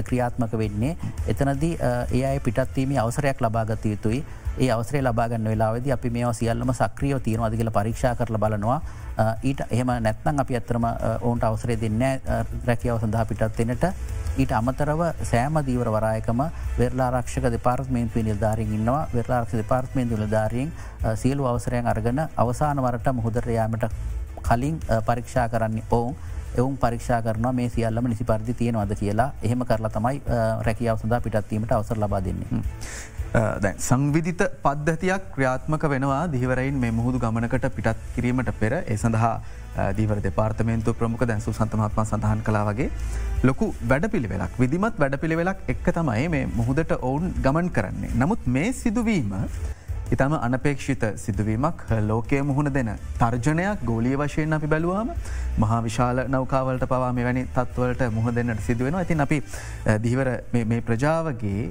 ක්‍රියාත්මක වෙන්නේ. එතනදී ඒ අය පිටත්වීම අවසරයක් ලබාගත යුතුයි ඒ අවසරේ ලබාගන්න වෙලාවෙද අපි මේ සියල්ලම සක්‍රියෝ තියෙනවාද කියල පරීක්ෂා කරල බලනවා. ඊට එහම නැත්නම් අපි ඇත්තරම ඔවුන්ට අවසරේ දෙන්න රැකියාව සඳහා පිටත්වෙනට ඊට අමතරව සෑම දීවර වරායකම වෙරලාරක්ෂක දෙපාර්ත්මේන්තු නිල්ධාරින් ඉන්නවා. වෙරලාරක්ෂ දෙපාර්ත්මේන්තු නිලධාරියෙන් සියලු අවසරයන් අර්ගන අවසාන වරට මුහදරයාමට කලින් පරීක්ෂා කරන්න ඔවුන් එවුන් පරීක්ෂා කරන මේ සියල්ලම නිසි පරිදි තියෙනවද කියලා. එහෙම කරලා තමයි රැකියාව සඳහා පිටත්වීමට අවසර ලබා දෙන්නේ. Uh, දැන් සංවිධිත පද්ධතියක් ක්‍රියාත්මක වෙනවා දිහිවරයින් මේ මුහුදු ගමනකට පිටත් කිරීමට පෙර ඒ සඳහා uh, දීවර දෙපාර්තමේන්තු ප්‍රමුඛ දැන්සු සන්තමත්ම සඳහන් කලා වගේ ලොකු වැඩ පිළිවෙලක් විදිමත් වැඩ පිළිවෙලක් එක්ක තමයි මේ මුහුදට ඔවුන් ගමන් කරන්නේ. නමුත් මේ සිදුවීම ඉතාම අනපේක්ෂිත සිදුවීමක් ලෝකය මුහුණ දෙන තර්ජනයක් ගෝලිය වශයෙන් අපි බැලුවම මහා විශාල නෞකාවලට පවා මෙවැනි තත්වලට මුහ දෙන්නට සිදුවෙන ඇතින් අපි දිහිවර මේ ප්‍රජාවගේ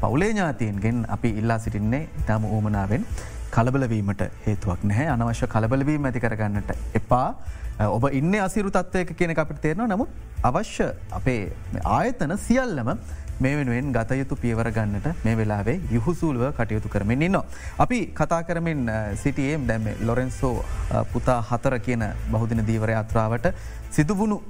පවුලේ ඥාතියන්ගෙන් අපි ඉල්ලා සිටින්නේ ඉතාම ඌමනාවෙන් කලබලවීමට හේතුවක් නැහැ. අනවශ්‍ය කලබලවීම ඇති කරගන්නට එපා. ඔබ ඉන්න අසිරු තත්වයක කියන අපිට තේරනවා. නමුත් අවශ්‍ය අපේ ආයතන සියල්ලම මේ වෙනුවෙන් ගතයුතු පියවර ගන්නට මේ වෙලාවේ යුහුසූලුව කටයුතු කරමින් ඉන්න. අපි කතා කරමින් සිටියම් දැම ලොරෙන්සෝ පුතා හතර කියන බහුදින දීවර අත්‍රාවට සිදුවුණු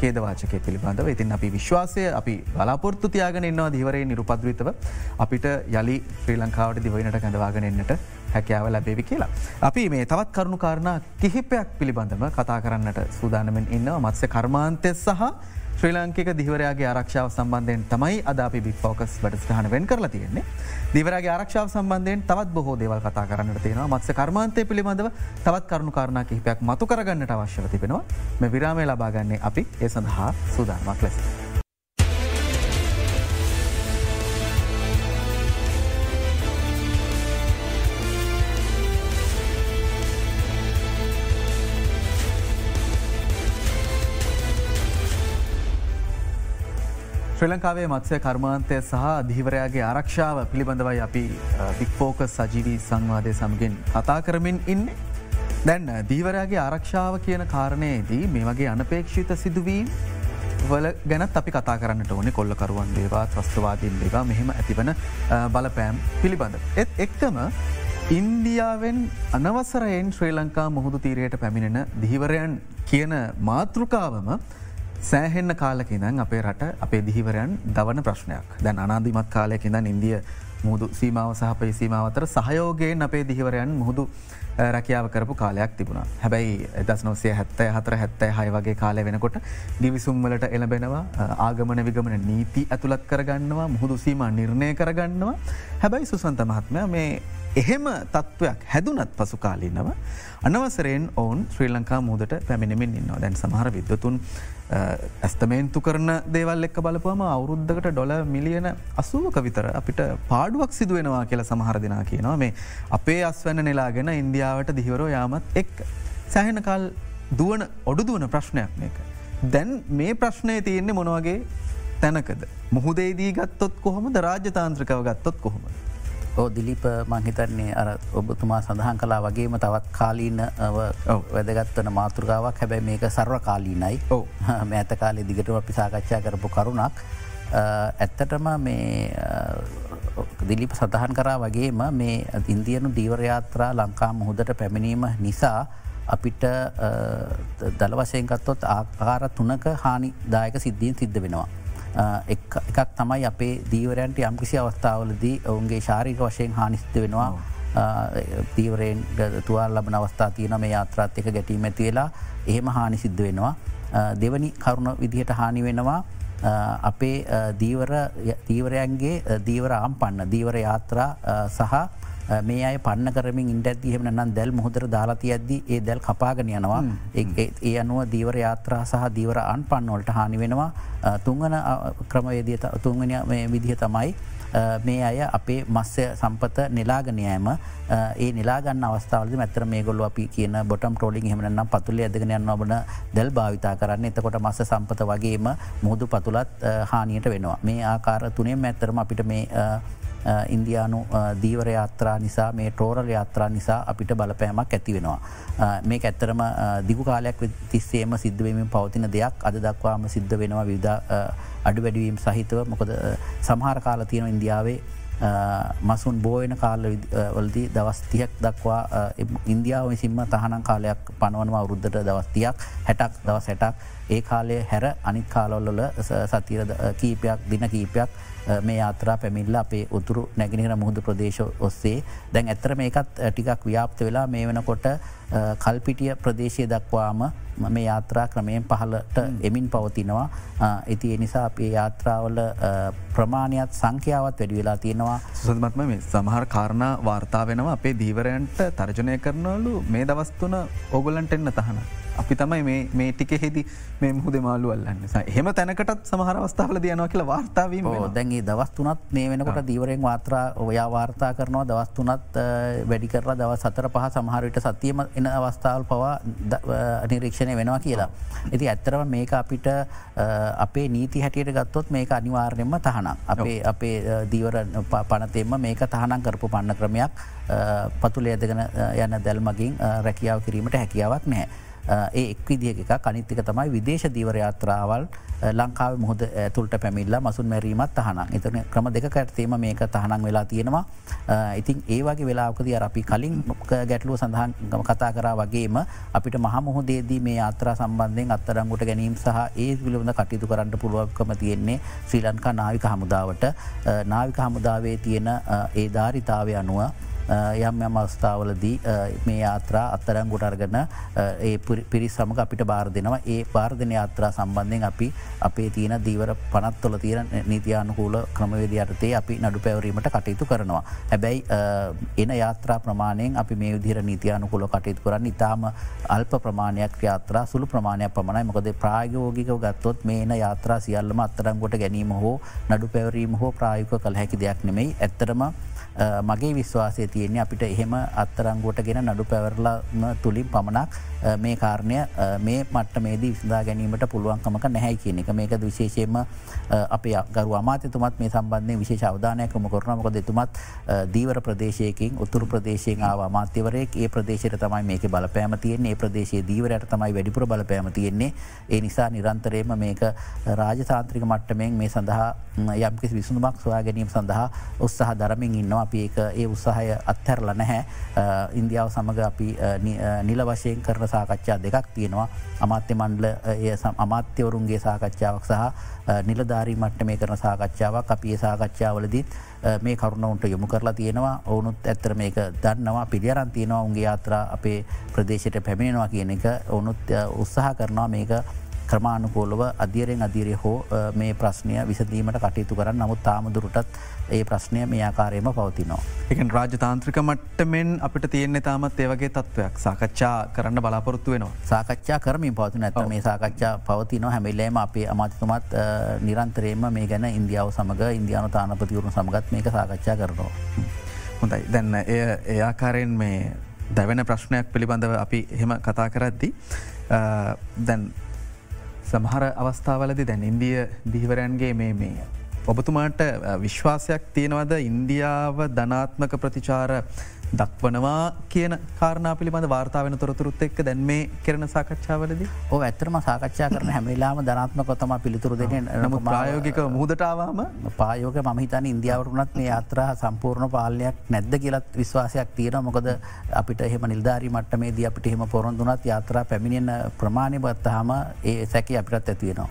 කේදවාචක පිළිබඳව ඉතින් අපි විශ්වාසය අපි බලාපොරත්තු තියාගෙන ඉන්නවා දීවරයේ නිරුපද්‍රිතව අපිට යළි ශ්‍රී ලංකාවට දිවයිනට කැඳවාගෙන එන්නට හැකයාව ලැබේවි කියලා. අපි මේ තවත් කරුණු කාරණ කිහිපයක් පිළිබඳම කතා කරන්නට සූදානමෙන් ඉන්නවා මත්ස්‍ය කර්මාන්තය සහ ශ්‍රී ලංකික දිවරයාගේ ආරක්ෂාව සම්බන්ධයෙන් තමයි අදාපි බික් ෆෝකස් බටස්ටහන වෙන් කරලා තියෙන්නේ. දිවරගේ ආරක්ෂාව සම්බන්ධයෙන් තවත් බොහෝ දේවල් කතා කරන්නට තියෙනවා. මත්ස කර්මාන්තය පිළිබඳව තවත් කරුණු කාරණ කිහිපයක් මතු කරගන්නට අවශ්‍යව තිබෙනවා. මේ විරාමය ලබාගන්නේ අපි. ඒ සඳහා සූදානමක් ලෙස. ශ්‍රී ලංකාවේ මත්සය කර්මාන්තය සහ දිහිවරයාගේ ආරක්ෂාව පිළිබඳවයි අපි පික්‍ෆෝක සජීවී සංවාදය සමගින් කතා කරමින් ඉන්න. දැන් දීවරයාගේ ආරක්ෂාව කියන කාරණයේදී මේ වගේ අනපේක්ෂිත සිදුවීම් වල ගැනත් අපි කතා කරන්නට ඕනේ කොල්ලකරුවන් දේවා ත්‍රස්ත්‍රවාදීන් දේවා මෙහෙම ඇතිවන බලපෑම් පිළිබඳ. එත් එක්කම ඉන්දියාවෙන් අනවසරයෙන් ශ්‍රී ලංකා මුහුදු තීරයට පැමිණෙන දිහිවරයන් කියන මාතෘකාවම සෑහෙන්න කාලකිදන් අපේ රට අපේ දිහිවරයන් දවන ප්‍රශ්නයක්. දැන් අනාධිමත් කාලයකිදන් ඉන්දිය මුහුදු සීමාව සහපයි සීමාවතර සහයෝගයෙන් අපේ දිහිවරයන් මුහුදු රැකියාව කරපු කාලයක් තිබුණ. හැබැයි එදස් නොසේ හැත්තය හතර හැත්තෑ හය වගේ කාලය වෙනකොට ගිවිසුම්වලට එළබෙනවා ආගමන විගමන නීති ඇතුළත් කරගන්නවා මුහුදු සීම නිර්ණය කරගන්නවා. හැබැයි සුසන්ත මහත්මය මේ එහෙම තත්ත්වයක් හැදුනත් පසු කාලින්නව අනවසරයෙන් ඔවුන් ශ්‍රී ලංකා මුදට පැමිණිමින් ඉන්නවා. දැන් සමහර විද්වතුන් ඇස්තමේන්තු කරන දේවල් එක් බලපුම අවුරුද්ධකට ඩොල මිලියන අසුවක විතර අපිට පාඩුවක් සිදුවෙනවා කියලා සමහර දෙනා කියනවා මේ අපේ අස්වැන්න නෙලාගෙන ඉන්දියාවට දිහිවරෝ යාමත් එක් සැහෙනකල් දුවන ඔඩු දුවන ප්‍රශ්නයක් මේක. දැන් මේ ප්‍රශ්නය තියෙන්නේ මොනවගේ තැනකද. මුහුදේදී ගත්තොත් කොහොමද රාජ්‍යතාන්ත්‍රකව ගත්තොත් කොහොමද. ඕ දිලිප මංහිතන්නේ අර ඔබතුමා සඳහන් කලා වගේම තවත් කාලීන වැදගත්වන මාතෘගාවක් හැබැයි මේක සර්ව කාලීනයි ඔව්. <laughs> මෑත කාලේ දිගටම අපි සාකච්ඡා කරපු කරුණක් ඇත්තටම මේ දිලිප සඳහන් කරා වගේම මේ ඉන්දියනු දීවරයාත්‍රා ලංකා මුහුදට පැමිණීම නිසා අපිට දල වශයෙන්කත්තොත් ආකාර තුනක හානි දායක සිද්ධීන් සිද්ධ වෙනවා. එකක් තමයි අපේ දීවරයන්ට යම්කිසි අවස්ථාවලදී ඔවුන්ගේ ශාරික වශයෙන් හානිස්ත වෙනවා. තීවරයෙන් තුවාල් ලබන අවස්ථා තියන මේ යාත්‍රාත් එක ගැටීම ඇති වෙලා එහෙම හානි සිද්ධ වෙනවා. දෙවනි කරුණ විදිහට හානි වෙනවා. අපේ දීවරයන්ගේ දීවරාම් පන්න දීවර යාත්‍රා සහ මේ අය පන්න කරමින් ඉන්ට ඇතිහෙම නම් දැල් මුහදර දාලාති ඇද්දි ඒ දැල් කපාගෙන යනවා. ඒ අනුව දීවර යාත්‍රා සහ දීවර අන් පන්නවලට හානි වෙනවා. තුංගන ක්‍රමවේදිය තුංගන විදිහ තමයි. මේ අය අපේ මස්්‍ය සම්පත නිලාගනයෑම ඒ නිලාගන්න අවස්ථාවද මැතර මේ ගොල්ල අපි කියන බොටම් ටෝලිින් හමනම් පතුල ඇදගෙන යන්න ඔබන දැල් භාවිතා කරන්න. එතකොට මස්ස සම්පත වගේම මුහදු පතුලත් හානියට වෙනවා. මේ ආකාර තුනේ මැත්තරම අපිට මේ ඉන්දයානු දීවර යාත්‍රා නිසා මේ ටෝරල් යාත්‍රා නිසා අපිට බලපෑමක් ඇති වෙනවා. මේ ඇත්තරම දිගු කාලයක් තිස්සේම සිද්ධවීම පවතින දෙයක් අද දක්වාම සිද්ධ වෙනවා විධ අඩු වැඩවීම් සහිතව මොකද සමහර කාල තියෙන ඉන්දියාවේ මසුන් බෝයන කාල වලදී දවස්තියක් දක්වා ඉන්දියාව විසින්ම තහනම් කාලයක් පනවනවා අවරුද්ධට දවස්තියක් හැටක් දවස් හැටක් ඒ කාලය හැර අනිත් කාලොල්ලොල සතිර කීපයක් දින කීපයක් මේ යාත්‍රා පැමිල්ල අපේ උතුරු නැගෙනහිර මුහුදු ප්‍රදේශ ඔස්සේ. දැන් ඇත්තර මේකත් ටිකක් ව්‍යාප්ත වෙලා මේ වෙනකොට කල්පිටිය ප්‍රදේශය දක්වාම මේ යාත්‍රා ක්‍රමයෙන් පහලට එමින් පවතිනවා. ඇති එනිසා අපේ යාත්‍රාවල ප්‍රමාණයක් සංඛ්‍යාවත් වැඩි වෙලා තියෙනවා. සුසමත්ම මේ සමහර කාරණ වාර්තා වෙනවා. අපේ දීවරයන්ට තර්ජනය කරනවලු මේ දවස්තුන ඔගොලන්ට එන්න තහන. අපි තමයි මේ ටික හෙදි මේ මුහද මාලු අල්ලන්න. හෙම තැනකටත් සමහර අවස්ථාවල දයනවා කියලා වාර්තාවීම දැන්ගේ දවස්තුනත් මේ වෙනකොට දීවරෙන් වාත්‍රා ඔයා වාර්තා කරනවා. දවස්තුනත් වැඩි කරලා දව සතර පහ සමහරවිට සතියම එන අවස්ථාවල් පවා නිරීක්ෂණය වෙනවා කියලා. ඇති ඇත්තරව මේක අපිට අපේ නීති හැටියට ගත්තොත් මේක අනිවාර්යම තහනම්. අපේ අපේ දීවර පනතෙම මේක තහනම් කරපු පන්න ක්‍රමයක් පතුල ඇදගෙන යන්න දැල්මගින් රැකියාව කිරීමට හැකියාවක් නෑ. ඒ එක් විදිහ එක කනිත්තික තමයි විදේශ දීවරයාත්‍රාවල් ලංකාව මුහද ඇතුළට පැමිල්ල මසුන් මැරීමත් තහනම්. එතන ක්‍රම දෙක කැටතේම මේක තහනම් වෙලා තියෙනවා. ඉතින් ඒවාගේ වෙලාකද අපි කලින් ගැටලුව සඳහන් කතා කරා වගේම අපිට මහමුහදේදී මේ ආත්‍රා සම්බන්ධයෙන් අත්තරංගුට ගැනීම් සහ ඒ පිළිබඳ කටයුතු කරන්න පුළුවක්කම තියෙන්නේ ශ්‍රී ලංකා නාවික හමුදාවට. නාවික හමුදාවේ තියෙන ඒ ධාරිතාවය අනුව යම් යම් අවස්ථාවලදී මේ යාත්‍රා අත්තරංගුට අර්ගන ඒ පිරිස් සමඟ අපිට බාර දෙනවා. ඒ පාර්ධන යාත්‍රා සම්බන්ධයෙන් අපි අපේ තියන දීවර පනත්වල තියෙන නීතියානුකූල ක්‍රමවේදයටතේ අපි නඩු පැවරීමට කටයුතු කරනවා. හැබැයි එන යාත්‍රා ප්‍රමාණයෙන් අපි මේ විදිර නීතියානුකුල කටයුතු කරන්න ඉතාම අල්ප ප්‍රමාණයක් යාත්‍රා සුළු ප්‍රමාණයක් පමණයි. මොකද ප්‍රායෝගිකව ගත්තොත් මේ එන යාත්‍රා සියල්ලම අත්තරංගොට ගැනීම හෝ නඩු පැවරීම හෝ ප්‍රායුක කළ හැකි දෙයක් නෙමෙයි. ඇත්තරම මගේ විශ්වාසය තියෙන්නේ අපිට එහෙම අත්තරංගුවට ගෙන නඩු පැවරලම තුළින් පමණක් මේ කාරණය මේ මට්ට මේදී විසඳා ගැනීමට පුළුවන්කමක නැහැ කියන එක. මේක විශේෂයෙන්ම අපේ ගරු අමාතතුමත් මේ සම්බන්ධය විශේෂ අවධානයකම කරනමක දෙතුමත් දීවර ප්‍රදේශයකින් උතුරු ප්‍රදේශයෙන් ආව අමාත්‍යවරයෙක්. ඒ ප්‍රදේශයට තමයි මේක බලපෑම තියන්නේ. ඒ ප්‍රදේශයේ දීවරයට තමයි වැඩිපුර බලපෑම තියෙන්නේ. ඒ නිසා නිරන්තරයම මේක රාජතාන්ත්‍රික මට්ටමෙන් මේ සඳහා යම්කිසි විසුඳුමක් සොයා ගැනීම සඳහා උත්සාහ දරමින් ඉන්නවා. අපි ඒක ඒ උත්සාහය අත්හැරල නැහැ. ඉන්දියාව සමඟ අපි නිල වශයෙන් කරන සාකච්ඡා දෙකක් තියෙනවා. අමාත්‍ය මණ්ඩල අමාත්‍යවරුන්ගේ සාකච්ඡාවක් සහ නිලධාරී මට්ට මේ කරන සාකච්ඡාවක් අපේ සාකච්ඡාවලදීත් මේ කරුණවන්ට යොමු කරලා තියෙනවා. ඔවුනුත් ඇත්තර මේක දන්නවා. පිළියරන් තියෙනවා. උන්ගේ යාත්‍රා අපේ ප්‍රදේශයට පැමිණෙනවා කියන එක. ඔවුනුත් උත්සාහ කරනවා මේක ක්‍රමාණුකෝලව අධියරෙන් අධීරය හෝ මේ ප්‍රශ්නය විසදීමට කටයුතු කරන්න නමුත් තාමදුරටත් ඒ ප්‍රශ්නය මේ ආකාරයම පවතිනවා. එක රාජතාන්ත්‍රික මට්ටමෙන් අපිට තියෙන්නේ තාමත් ඒවගේ තත්ත්වයක් සාකච්ඡා කරන්න බලාපොරොත්තු වෙනවා. සාකච්ඡා කරමින් පවතින ඇත මේ සාකච්ඡා පවතින හැමිල්ලේම අපේ අමාතිතුමත් නිරන්තරයම මේ ගැන ඉන්දියාව සමඟ ඉන්දියානු තානපතිවරුණු සමගත් මේක සාකච්ඡා කරනවා. හොඳයි දැන්න එය එයාකාරයෙන් මේ දැවෙන ප්‍රශ්නයක් පිළිබඳව අපි එහෙම කතා කරද්දි දැන් සමහර අවස්ථාවලදි දැන් ඉන්දිය දීවරයන්ගේ මේ මේ ඔබතුමාට විශ්වාසයක් තියෙනවද? ඉන්දියාව ධනාත්මක ප්‍රතිචාර දක්වනවා කියන කාරණා පිළිබඳ වාර්තාාවෙන තොරතුරුත් එක්ක දැන් මේ කරන සාකච්ඡාවලද ඕ ඇත්තරම සාකච්ඡා කරන හැමිලාම ධනාත්මකොතම පිළිතුරු දෙන නම ප්‍රායෝගික මුහදටාවාම? පායෝක මහිතන ඉන්දියාවරුනත් මේ අත්‍රහ සම්පූර්ණ පාලයක් නැද්ද කියලත් විශ්වාසයක් තියෙන මොකද අපිට එහෙම නිල්ධාරි මට්ට මේ දී අපිට එහෙම පොරොන්දුනත් යාත්‍රා පැමිණෙන ප්‍රමාණය බත්තහම ඒ සැකි අපිටත් ඇතිවෙනවා.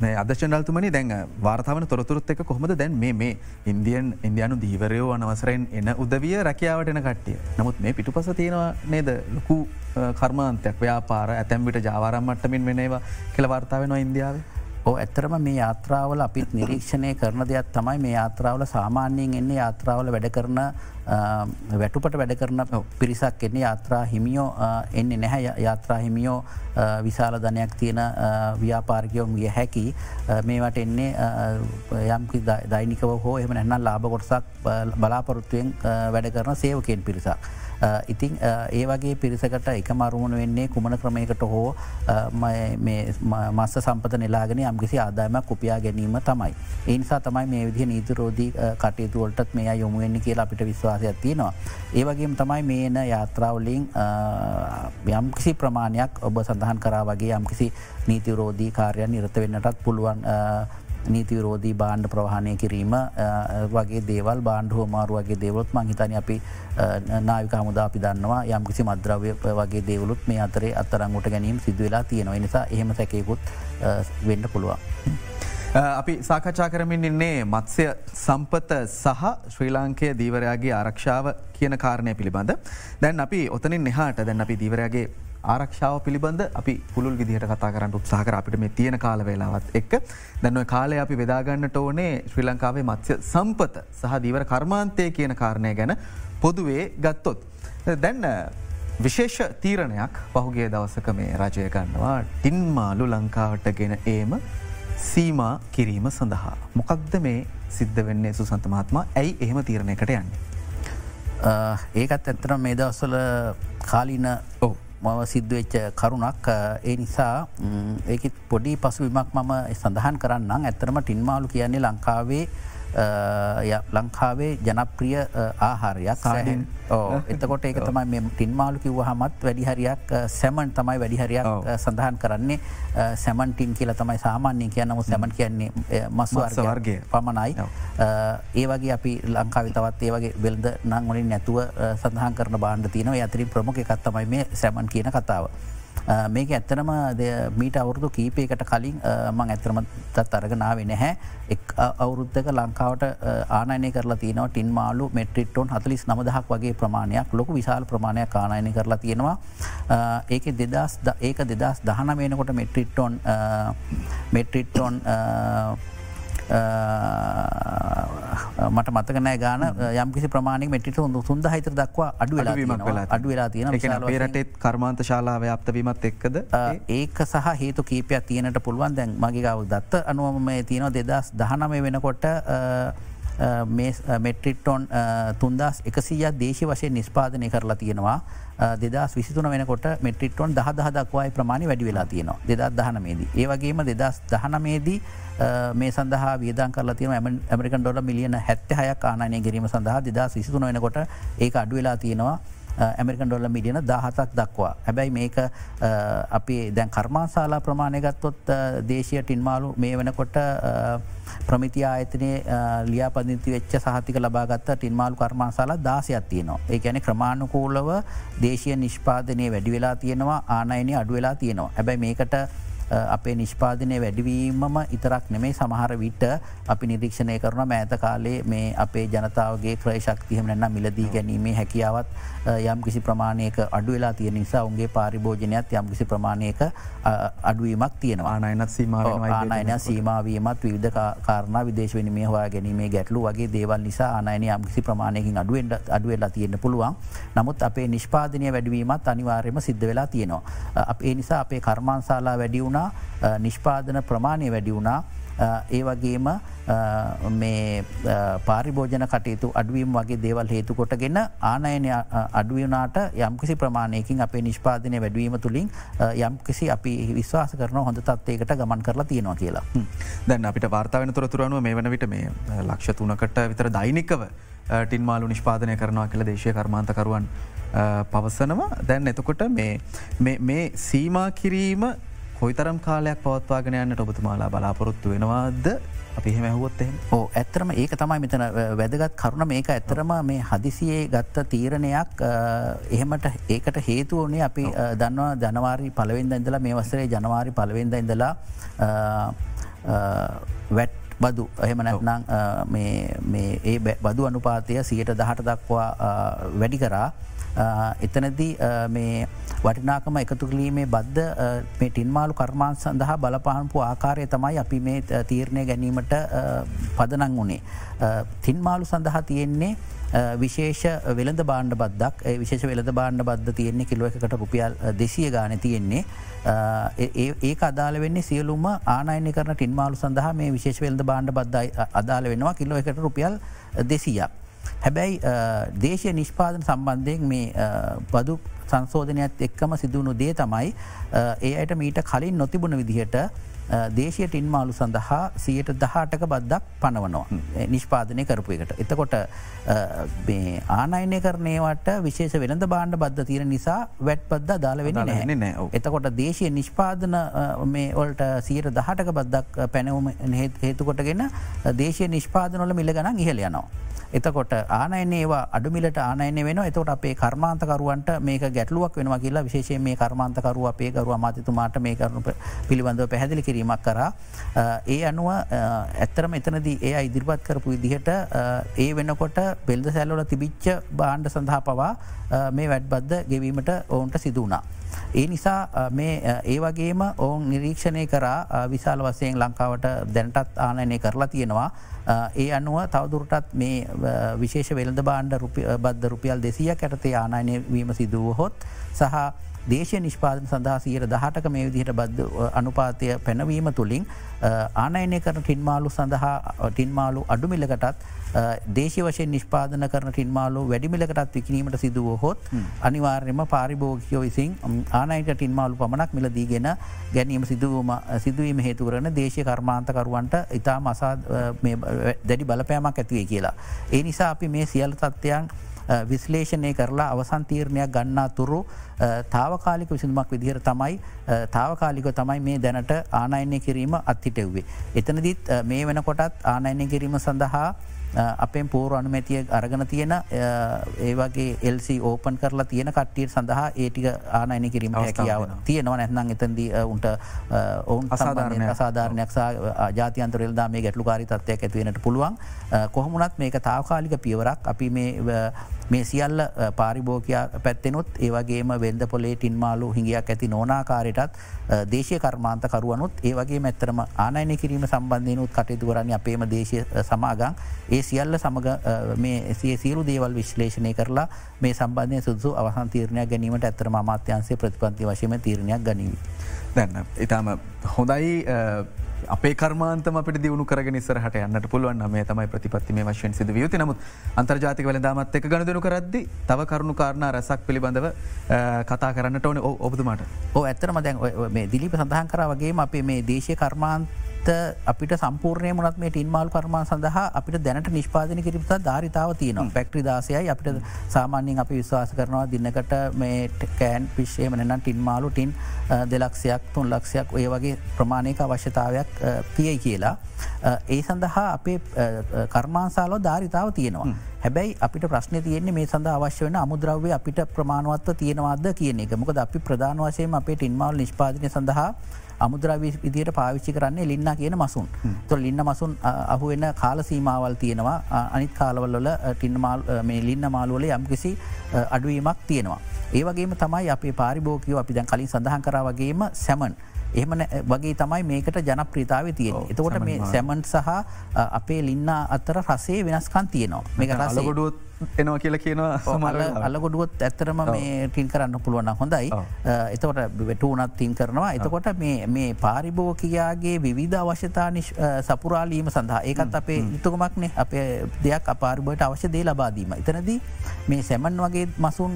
අදශනල්තුමනි දැන් වාර්තාවන තොරතුරත් එක කොහොමද? දැන් මේ ඉන්දියන් ඉන්දයානු දීවරයෝ අනවසරෙන් එන උදවිය රැකියාවටන කට්ටිය. නමුත් මේ පිටු පස තියෙනවා නේද? ලොකු කර්මාන්තයක් ව්‍යාපාර ඇතැම්විට ජාවාරම්මට්ටමින් වෙනවා කෙළවාර්තාවෙනවා ඉන්දියාවේ. ඕ ඇත්තරම මේ යාත්‍රාවල අපිත් නිරීක්ෂණය කරන දෙයක් තමයි මේ යාත්‍රාවල සාමාන්‍යයෙන් එන්නේ යාත්‍රාවල වැඩ කරන වැටුපට වැඩ කරන පිරිසක් එන්නේ යාත්‍රා හිමියෝ එන්නේ නැහැ යාත්‍රා හිමියෝ විශාල ධනයක් තියෙන ව්‍යාපාර්කයෝම් විය හැකි මේවට එන්නේ යම්කි දෛනිකව හෝ එම නැන්නම් ලාභ කොටසක් බලාපොරොත්තුවෙන් වැඩ කරන සේවකෙන් පිරිසක්. ඉතිං ඒ වගේ පිරිසකට එක මරුණු වෙන්නේ කුමන ක්‍රමයකට හෝ මස්ස සම්පත නිලාගෙන යම්කිසි ආදායමක් කුපියා ගැනීම තමයි. ඒනිසා තමයි මේ විදිහ නීතිරෝධී කටයුතුවලටත් මේ යොමුවෙන්නේ කියලා අපිට විශ්වාසයක් තියෙනවා. ඒවගේම තමයි මේන යාත්‍රාවලින් යම්කිසි ප්‍රමාණයක් ඔබ සඳහන් කරා වගේ යම්කිසි නීතිරෝධී කාර්යන් නිරත වෙන්නටත් පුළුවන් නීතිවරෝධී බාණ්ඩ ප්‍රවාහණය කිරීම වගේ දේවල් බාණ්ඩ හෝමාරු වගේ දේවලොත් මංහිතන අපි නාවික හමුදා අපි දන්නවා. යම් කිසි මද්‍රව්‍ය වගේ දේවලුත් මේ අතරේ අත්තරංගුට ගැනීම සිදුවෙලා තියෙනවා. නිසා එහෙම සැකයකුත් වෙන්න පුළුවන්. අපි සාකච්ඡා කරමින් ඉන්නේ මත්සය සම්පත සහ ශ්‍රී ලාංකය දීවරයාගේ ආරක්ෂාව කියන කාරණය පිළිබඳ. දැන් අපි ඔතනින් එහාට දැන් අපි දීවරයාගේ ආරක්ෂාව පිළිබඳ අපි පුළුල් විදිහට කතා කරන්න උත්සාහකර අපිට මේ තියෙන කාල වෙලාවත් එක් දැන්ව කාලය අපි වෙදාගන්නට ඕනේ ශ්‍රී ලංකාවේ මත්ස්‍ය සම්පත සහ දීවර කර්මාන්තය කියන කාරණය ගැන පොදුවේ ගත්තොත්. දැන්න විශේෂ තීරණයක් පහුගේ දවසක මේ රජය ගන්නවා ටින්මාලු ලංකාවට ගෙන ඒම සීමා කිරීම සඳහා. මොකක්ද මේ සිද්ධ වෙන්නේ සුසන්තමාත්මා ඇයි එහෙම තීරණයකට යන්නේ. ඒකත් ඇත්තන මේ දවස්සල කාලින ඕ මව සිද්ධවෙච්ච කරුණක් ඒ නිසා ඒකත් පොඩි පසුවිමක් මම සඳහන් කරන්න ඇත්තරම ටින්මාලු කියන්නේ ලංකාවේ ලංකාවේ ජනප්‍රිය ආහාරයක්. කාඩින් එතකොට ඒක <laughs> තමයි ටින්මාලු කිව්ව හමත් වැඩිහරියක් සැමන් තමයි වැඩිහරයක් සඳහන් කරන්නේ. සැමන්ටින් කියල තමයි සාමාන්‍යය කියන්නම සැමන් කියන්නේ මස්වාර්ග වර්ගය. පමණයි. ඒ වගේ අපි ලංකාව තවත් ඒ වගේ වෙල්ද නංවලින් නැතුව සඳහන් කරන බාණ්ඩ තියනව. ඇතරින් ප්‍රමුඛ එකත්තමයි මේ සැමන් කියන කතාව. මේක ඇත්තනම මීට අවුරුදු කීපයකට කලින් මං ඇතරමතත් අරගනාවේ නැහැ. එක් අවුරුද්ධක ලංකාවට ආනයනය කරලා තියනව ටින් මාලු මෙට්‍රිට්ටොන් හතලිස් නමදහක් වගේ ප්‍රමාණයක් ලොකු විශාල ප්‍රමාණයක් ආනයනය කරලා තියෙනවා. ඒක දෙදස් ඒක දෙදස් දහන මේනකොට මෙට්‍රිට්ටොන් මෙට්‍රිට්ටොන් මට මතකනෑ ගාන යම්කිසි ප්‍රමාණය මටිට හොඳ සුන්ද හිතර දක්වා අඩු වෙලාවීමක් වෙලා අඩු වෙලා තියෙන පේරටත් කර්මාන්ත ශාලාව අපතවීමත් එක්කද? ඒක සහ හේතු කීපයක් තියනට පුළුවන්. දැන් මගේ ගව දත්ත අනුවම මේ තියෙනවා දෙදස් දහනම වෙනකොට මෙට්‍රිට්ටොන් තුන්දස් එකසිය දේශ වශය නිස්පාදනය කරලා තියෙනවා. දෙදස් විසිතුන වෙනකොට මෙට්‍රිටොන් දහ දහක්වායි ප්‍රමාණි වැඩි වෙලා තියෙනවා. දෙදත් දහනමේදී. ඒවගේම දෙදස් දහනමේදී මේ සඳහා වියදන් කරලා තියෙන ඇමරිකන් ඩොල මිලියන හැත්ත හයක් ආනය කිරීම සඳහා දෙදස් විසිතුන වෙනකොට ඒ අඩු වෙලා තියෙනවා. ඇමරිකන් ඩොල්ල මිලියන දහතක් දක්වා. හැබැයි මේක අපි දැන් කර්මාශාලා ප්‍රමාණයගත්තොත් දේශය ටින්මාලු මේ වෙනකොට ප්‍රමිති ආයතනය ලියාපදිති වෙච්ච සහතික ලබාගත්ත ටින්මාල් කර්මාසාලා දාසයක් තියනවා. ඒ ගැන ක්‍රමාණුකූලව දේශය නිෂ්පාදනය වැඩි වෙලා තියෙනවා ආනයනය අඩු වෙලා තියෙනවා. හැබැයි මේකට අපේ නිෂ්පාදනය වැඩිවීමම ඉතරක් නෙමේ සමහර විට අපි නිරීක්ෂණය කරන මෑත කාලේ මේ අපේ ජනතාවගේ ක්‍රය ශක්තියම නැන්න මිලදී ගැනීමේ හැකියාවත් යම් කිසි ප්‍රමාණයක අඩු වෙලා තියෙන නිසා උන්ගේ පාරිභෝජනයක් යම් කිසි ප්‍රමාණයක අඩුවීමක් තියෙන ආනයනත් ආනයන සීමාවීමත් විවිධ කාරණ විදේශ වෙනීමේ හවා ගැනීමේ ගැටලු වගේ දේවල් නිසා ආනයන යම් කිසි ප්‍රමාණයකින් අඩුවෙන්ට අඩුවෙල්ලා තියෙන පුළුවන්. නමුත් අපේ නිෂ්පාදනය වැඩවීමත් අනිවාර්යම සිද්ධ වෙලා තියෙනවා. අප ඒ නිසා අපේ කර්මාන්සාලා වැඩි වුණා නිෂ්පාදන ප්‍රමාණය වැඩි වුණා. ඒ වගේම මේ පාරිභෝජන කටයුතු අඩුවීම් වගේ දේවල් හේතු කොටගෙන ආනයන අඩුවනාට යම්කිසි ප්‍රමාණයකින් අපේ නිෂ්පාදනය වැඩවීම තුළින් යම්කිසි අපි විශ්වාස කරන හොඳ තත්වයකට ගමන් කරලා තියෙනවා කියලා. දැන් අපිට වාර්තාාවෙන තුරතුරනුව මේ වන විට මේ ලක්ෂ තුනකට විතර දෛනිකව ටින්මාලු නිෂ්පාදනය කරනවා කියල දේශය කර්මාන්තකරුවන් පවසනවා. දැන් එතකොට මේ සීමා කිරීම කොයිතරම් කාලයක් පවත්වාගෙන යන්නට ඔබතුමාලා බලාපොරොත්තු වෙනවාද? අපි හැමැහුවොත් ඕ ඇත්තරම ඒක තමයි මෙතන වැදගත් කරුණ. මේක ඇත්තරම මේ හදිසියේ ගත්ත තීරණයක් එහෙමට ඒකට හේතුවනේ අපි දන්නවා ජනවාරි පලවෙන්ද ඉඳලා මේ වසරේ ජනවාරි පලවෙන්ද ඉඳලා වැට් බදු එහෙම නැත්නම් ඒ බදු අනුපාතය සියට දහට දක්වා වැඩි කරා එතනදී මේ වටිනාකම එකතු කලීමේ බද්ධ මේ ටින්මාලු කර්මාන් සඳහා බලපහන්පු ආකාරය තමයි අපි මේ තීරණය ගැනීමට පදනං වුණේ. තින්මාලු සඳහා තියෙන්නේ විශේෂ වෙළඳ බාණ්ඩ බද්දක් විශේෂ වෙළඳ බාණ්ඩ බද්ධ තියෙන්නේ කිලුව එකට රුපියල් දෙසිය ගාන තියෙන්නේ. ඒ අදාල වෙන්නේ සියලුම ආනයන කරන ටින්මාලු සඳහා මේ විශේෂ වෙල්ද බාණ්ඩ බද්ධ අදාල වෙනවා කිලෝ එකට රුපියල් දෙසියක්. හැබැයි දේශය නිෂ්පාදන සම්බන්ධයෙන් මේ බදු සංශෝධනයත් එක්කම සිදුවුණු දේ තමයි ඒ අයට මීට කලින් නොතිබුණ විදිහට දේශය ටින්මාලු සඳහා සියයට දහටක බද්දක් පනවනවා නිෂ්පාදනය කරපු එකට. එතකොට ආනයනය කරනේවට විශේෂ වෙනද බාණ්ඩ බද්ධ තියෙන නිසා වැට් පද්ද දාල වෙන නෑ එතකොට දේශය නිෂ්පාදන මේවලට සියයට දහටක බද්දක් පැනවම හේතුකොටගෙන දේශය නිෂ්පාදනොල මිල ගනන් ඉහල යනවා. එතකොට ආනයන ඒවා අඩුමිලට ආනයන වෙන එතකොට අපේ කර්මාන්තකරුවන්ට මේක ගැටලුවක් වෙනවා කියලා විශේෂය මේ කර්මාන්තකරුව අපේ කරුව අමාතිතුමාට මේ කරුණු පිළිබඳව පැහැදිලි කිරීමක් කර ඒ අනුව ඇත්තරම එතනදී ඒ ඉදිරිපත් කරපු විදිහට ඒ වෙනකොට බෙල්ද සැල්ලොල තිබිච්ච බාණ්ඩ සඳහා පවා මේ වැඩ්බද්ද ගෙවීමට ඔවුන්ට සිදුවනා. ඒ නිසා මේ ඒ වගේම ඔවුන් නිරීක්ෂණය කරා විශාල වසයෙන් ලංකාවට දැනටත් ආනයනය කරලා තියෙනවා. ඒ අනුව තවදුරටත් මේ විශේෂ වෙළඳ බාණ්ඩ බද්ධ රුපියල් දෙසිය කැටතේ ආනයනය වීම සිදුවහොත් සහ දේශය නිෂ්පාදන සඳහා සියර දහටක මේ විදිහට බද්ධ අනුපාතය පැනවීම තුළින් ආනයනය කරන ටින්මාලු සඳහා ටින්මාලු අඩුමිලකටත් දේශය වශයෙන් නිෂ්පාදන කරන ටින්මාලු වැඩිමිලකටත් විකිනීමට සිදුව හොත් අනිවාර්යම පාරිභෝගියෝ විසින් ආනයිට ටින්මාලු පමණක් මිලදීගෙන ගැනීම සිදුවම සිදුවීම හේතුකරන දේශය කර්මාන්තකරුවන්ට ඉතා මසා දැඩි බලපෑමක් ඇතිවේ කියලා. ඒ නිසා අපි මේ සියල් තත්ත්වයන් විශ්ලේෂණය කරලා අවසන් තීරණයක් ගන්නා තුරු තාවකාලික විසිඳුමක් විදිහර තමයි තාවකාලික තමයි මේ දැනට ආනයනය කිරීම අත්හිටෙව්වේ. එතනදිත් මේ වෙනකොටත් ආනයනය කිරීම සඳහා අපෙන් පෝර අනුමැතිය අරගන තියෙන ඒවගේ එල්සි ඕපන් කරලා තියෙන කට්ටිය සඳහා ඒටික ආනයන කිරීම හැකියාව තියෙනවා. නැත්නම් එතන්ද උන්ට ඔවුන් අසාධාරණය අසාධාරණයක් ජාතියන්තර එල්දා මේ ගැටලුකාරි තත්වයක් ඇතිවෙනට පුළුවන්. කොහොමුණත් මේක තාවකාලික පියවරක්. අපි මේ සියල්ල පාරිභෝකයා පැත්තෙනුත් ඒවගේම වෙන්ද පොලේ ටින්මාලු හිඟියක් ඇති නොනාකාරයටත් දේශය කර්මාන්තකරුවනුත් ඒවගේ මැත්තරම ආනයන කිරීම සම්බන්ධයනුත් කටයුතු කරන්න අපේම දේශය සමාගං ඒ සියල්ල සමඟ මේ එසේ සියලු දේවල් විශ්ලේෂණය කරලා මේ සම්බන්ධය සුදු අවහන් තීරණයක් ගැනීමට ඇතරම අමාත්‍යන්සේ ප්‍රතිපන්ති වශයම තීරණයක් ගනීව. දැන්න ඉතාම හොඳයි අපේ කර්මාන්තම අපට දියුණු කරගෙන නිසරහට යන්නට පුළුවන් මේ තමයි ප්‍රතිපත්ති මේ වශයෙන් සිද වියති නමුත් අන්තර්ජාතික වල දාමත් එක ගණදනු කරද්දි තව කරුණු කාරණ රැසක් පිළිබඳව කතා කරන්නට ඕන. ඔබතුමාට. ඕ ඇත්තරම දැන් මේ දිලිප සඳහන් කරාවගේ අපේ මේ දේශය කර්මාන්ත අපිට සම්පූර්ණය මනත් මේ ටින්මාල් කර්මා සඳහා අපිට දැනට නිෂ්පාදන කිරිපත ධාරිතාව තියනවා පැක්ට්‍රි දාසයයි අපිට සාමාන්‍යෙන් අපි විශ්වාස කරනවා දින්නකට මේ කෑන් පිශ්ෂය මනනම් ටින්මාලු ටින් දෙලක්ෂයක් තුන් ලක්ෂයක් ඔය වගේ ප්‍රමාණයක අවශ්‍යතාවයක් තියයි කියලා. ඒ සඳහා අපේ කර්මාන්සාලෝ ධාරිතාව තියෙනවා. හැබැයි අපිට ප්‍රශ්න තියන්නේ මේ සඳ අවශ්‍ය වන අමුද්‍රව්‍ය අපිට ප්‍රමාණවත්ව තියෙනවාද කියන එක මොකද අපි ප්‍රධාන වශයෙන් අපේ ටින්මල් නිෂ්පාදනය සඳහා අමුද්‍රවී විදියට පාවිච්චි කරන්නේ ලින්න කියන මසුන්. තුො ලින්න මසුන් අහුවෙන කාල සීමාවල් තියෙනවා. අනිත් කාලවල්ල ටින්නමාල් මේ ලින්න මාළුවල යම්කිසි අඩුවීමක් තියෙනවා. ඒවගේම තමයි අපේ පාරිභෝකයෝ අපි දැන් කලින් සඳහන් කර වගේම සැමන් එහෙම වගේ තමයි මේකට ජන ප්‍රීතාව තියෙන එතකොට මේ සැමන් සහ අපේ ලින්න අතර රසේ වෙනස්කන් තියනවා. මේක රසගොඩුවත් එනවා කියලා කියනවා සමල අල්ලගොඩුවත් ඇත්තරම මේ ටින් කරන්න පුළුවන්න හොඳයි. එතකොට වැටුනත් තින් කරනවා. එතකොට මේ පාරිභෝකයාගේ විවිධ අවශ්‍යතා සපුරාලීම සඳහා. ඒකත් අපේ යුතුකමක්නේ අපේ දෙයක් අපාරිබට අවශ්‍ය දේ ලබාදීම එතනදී මේ සැමන් වගේ මසුන්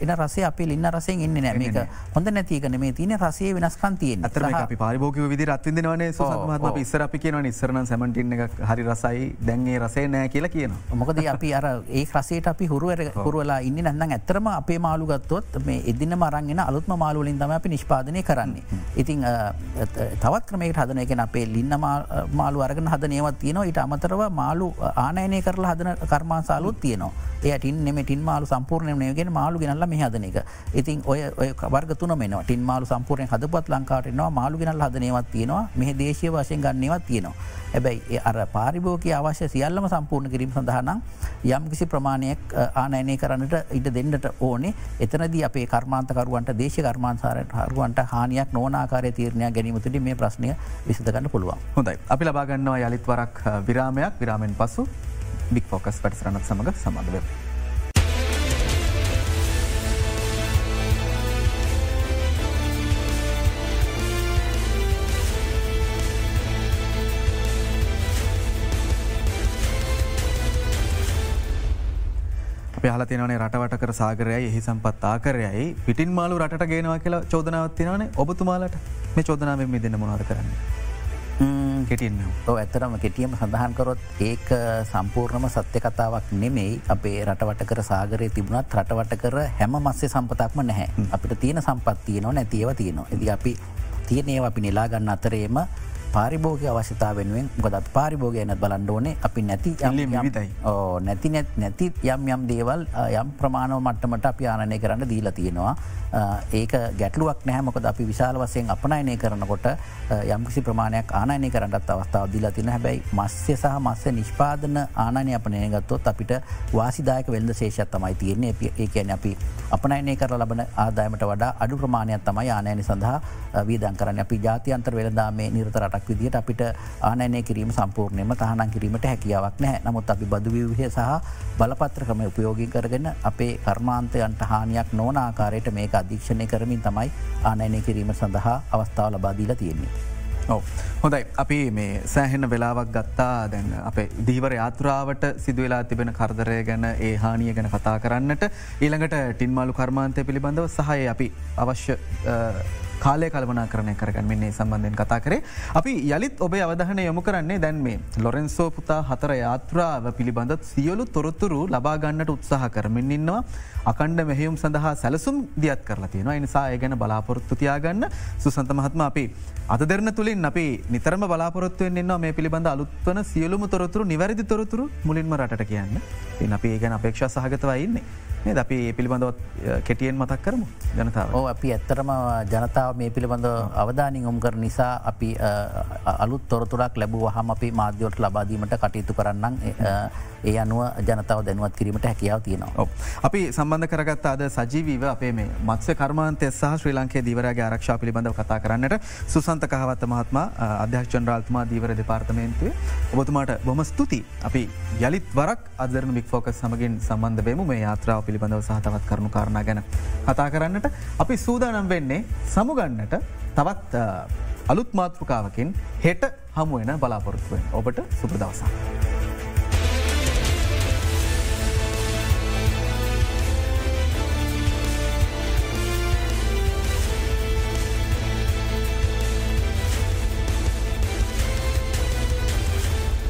එන රසේ අපේ ලින්න රසයෙන් ඉන්න නෑ. මේක හොඳ නැතිකන මේ තියන රසේ වෙනස්කන් තියෙන් අතර අපි පාරිභෝක විදි රත්විදනවනේ සුසත්මහම ඉස්සර අපි කියනව ඉස්සරන සැමටින්න එක හරි රසයි දැන්ගේ රසේ නෑ කියලා කියන මොකද අපි අර ඒ රසේට අපි හුරුවර හුරුවලා ඉන්න නැන්න ඇතරම අපේ මාළුගත්තොත් මේ එදින මරන්ගෙන අලුත්ම මාළුවලින් තම අපි නිෂ්පාදනය කරන්නේ. ඉතිං තවත් ක්‍රමේට හදන එකෙන අපේ ලින්න මාළු අරගෙන හද නේවත් තියනවා. ඊට අමතරව මාළු ආනයනය කරලා හදන කර්මාසාලුත් තියනවා. එයටින් නෙම ටින් මාලු සම්පූර්ණය නයගෙන මාළු ගෙනල්ල මේ හදන එක. ඉතින් ඔය ඔය වර්ගතුන මෙන ටින් මාලු සම්පූර්ණය හදපත් ලංකාටනවා මාළු ගෙනල් හදනයවත් තියෙනවා මෙහ දේශය වශයෙන් ගන්නවත් තියෙනවා. හැබැයි අර පාරිභෝක අවශ්‍ය සියල්ලම සම්පූර්ණ කිරීම සඳහනම් යම් කිසි ප්‍රමාණයක් ආනයනය කරන්නට ඉට දෙන්නට ඕනේ. එතනද අපේ කර්මාන්තකරුවන්ට දේශ කර්මාන්සාරයට හරුවන්ට හානියක් නෝනාකාරය තීරණයක් ගැනීමතුට මේ ප්‍රශ්නය විසිතගන්න පුළුවන්. හොඳයි. අපි ලබාගන්නවා යළිත් වරක් විරාමයක්. විරාමෙන් පසු බික් ෆෝකස් පටිසරනත් සමඟ සමඳ පහල තිනවනේ රටවට කර සාගරයයි එහි සම්පත් ආකරයයි. පිටින් මාලු රට ගෙනවා කියලා චෝදනාවත් තිනවනේ ඔබතුමාලට? මේ චෝදනාවෙන් මේ දෙන්න මොනාද කරන්න. කෙටින් ඇතරම කෙටියම සඳහන්කරොත් ඒක සම්පූර්ණම සත්‍ය කතාවක් නෙමෙයි. අපේ රටවට කර සාගරය තිබුණත් රටවට කර හැම මස්සේ සම්පතක්ම නැහැ. අපිට තියෙන සම්පත්තියනවා නැතිව තියෙනවා. ඇති අපි තියනේව අපි නිලාගන්න අතරේම පාරිභෝග අවශ්‍යතා වෙනුවෙන්. ගොදත් පාරිභෝගයනත් බලන්න ඕනේ. අපි නැති නැති නැති යම් යම් දේවල් යම් ප්‍රමාණව මට්ටමට අපි ආනය කරන්න දීලා තියෙනවා. ඒක ගැටලුවක් නැහැමොකද අපි විශාල වසයෙන් අපනයනය කරනකොට යම්කිසි ප්‍රමාණයක් ආනයනය කරන්නත් අවස්ථාව දිලා තින හැබැයි මස්්‍ය සහ මස්ස නිෂ්පාදන ආනය අපනය ගත්තොත් අපිට වාසිදායක වෙල්ද ශේෂත් තමයි තියන්නේ. ඒ කියන අපි අපනයනය කර ලබන ආදායමට වඩා අඩු ප්‍රමාණයක් තමයි ආනයන සඳහා වීදන් කරන්න. අපි ජාතියන්තර වෙළදා මේ නිරත රටක් විදිට අපිට ආනයනය කිරීම සම්පූර්ණයම තහනම් කිරීමට හැකියාවක් නෑ නමුත් අපි බදු විවහය සහ බලපත්‍රකම උපයෝගී කරගෙන අපේ කර්මාන්තයන්ට හානියක් නොන ආකාරයට මේක අධීක්ෂණය කරමින් තමයි ආනයනය කිරීම සඳහා අවස්ථාව ලබාදීලා තියෙන්නේ. හොඳයි. අපි මේ සෑහෙන වෙලාවක් ගත්තා. දැන් අපේ දීවර යාත්‍රාවට සිදුවෙලා තිබෙන කරදරය ගැන ඒ හානිය ගැන කතා කරන්නට ඊළඟට ටින්මාලු කර්මාන්තය පිළිබඳව සහය අපි අවශ්‍ය කාලය කල්පනා කරණය කරගන්න්නේ සම්බන්ධයෙන් කතා කරේ. අපි යළිත් ඔබේ අවධහන යොමු කරන්නේ දැන් මේ ලොරෙන්සෝ පුතා හතර යාත්‍රාව පිළිබඳත් සියලු තොරතුරු ලබාගන්නට උත්සාහ කරමින් ඉන්නවා. අකණ්ඩ මෙහෙයුම් සඳහා සැලසුම් දියත් කරලා තියෙනවා එනිසා ඒ ගැන බලාපොරොත්තු තියාගන්න සුසන්ත මහත්ම අපි අද දෙරන තුළින් අපි නිතරම බලාපොරොත්තුවෙන් එන්නවා මේ පිළිබඳ අලුත්වන සියලුම තොරතුරු නිවැරදි තොරතුරු මුලින්ම රට කියන්න එ අපි ඒ ගැන අපේක්ෂා සහගතවයින්නේ. මේ අපි ඒ පිළිබඳවත් කෙටියෙන් මතක් කරමු ජනතාව ඕ අපි ඇත්තරම ජනතාව මේ පිළිබඳ අවධානින් ඔම් කර නිසා අපි අලුත් තොරතුරක් ලැබූ හම අපි මාධ්‍යවට ලබාදීමට කටයුතු කරන්නම්. ඒ අනුව ජනතාව දැනුවත් කිරීමට හැකියාව තියෙනවා. අපි සම්බන්ධ කරගත් අද සජීවීව අපේ මේ මත්ස්‍ය කර්මාන්තය සහ ශ්‍රී ලංකේ දීවරගේ ආරක්ෂා පිළිබඳව කතා කරන්නට සුසන්ත කහවත්ත මහත්ම අධ්‍යක්ෂ ජනරාල්තුමා දීවර දෙපාර්තමේන්තුවේ. ඔබතුමාට බොම ස්තුති අපි යළිත් වරක් අදරන බික් ෆෝකස් සමගින් සම්බන්ධ වෙම මේ යාත්‍රාව පිළිබඳව සහතවත් කරුණු කාරණ ගැන කතා කරන්නට. අපි සූදානම් වෙන්නේ සමුගන්නට තවත් අලුත් මාතෘකාවකින් හෙට හමුවෙන බලාපොරොත්තුවෙන් ඔබට සුපදවසා.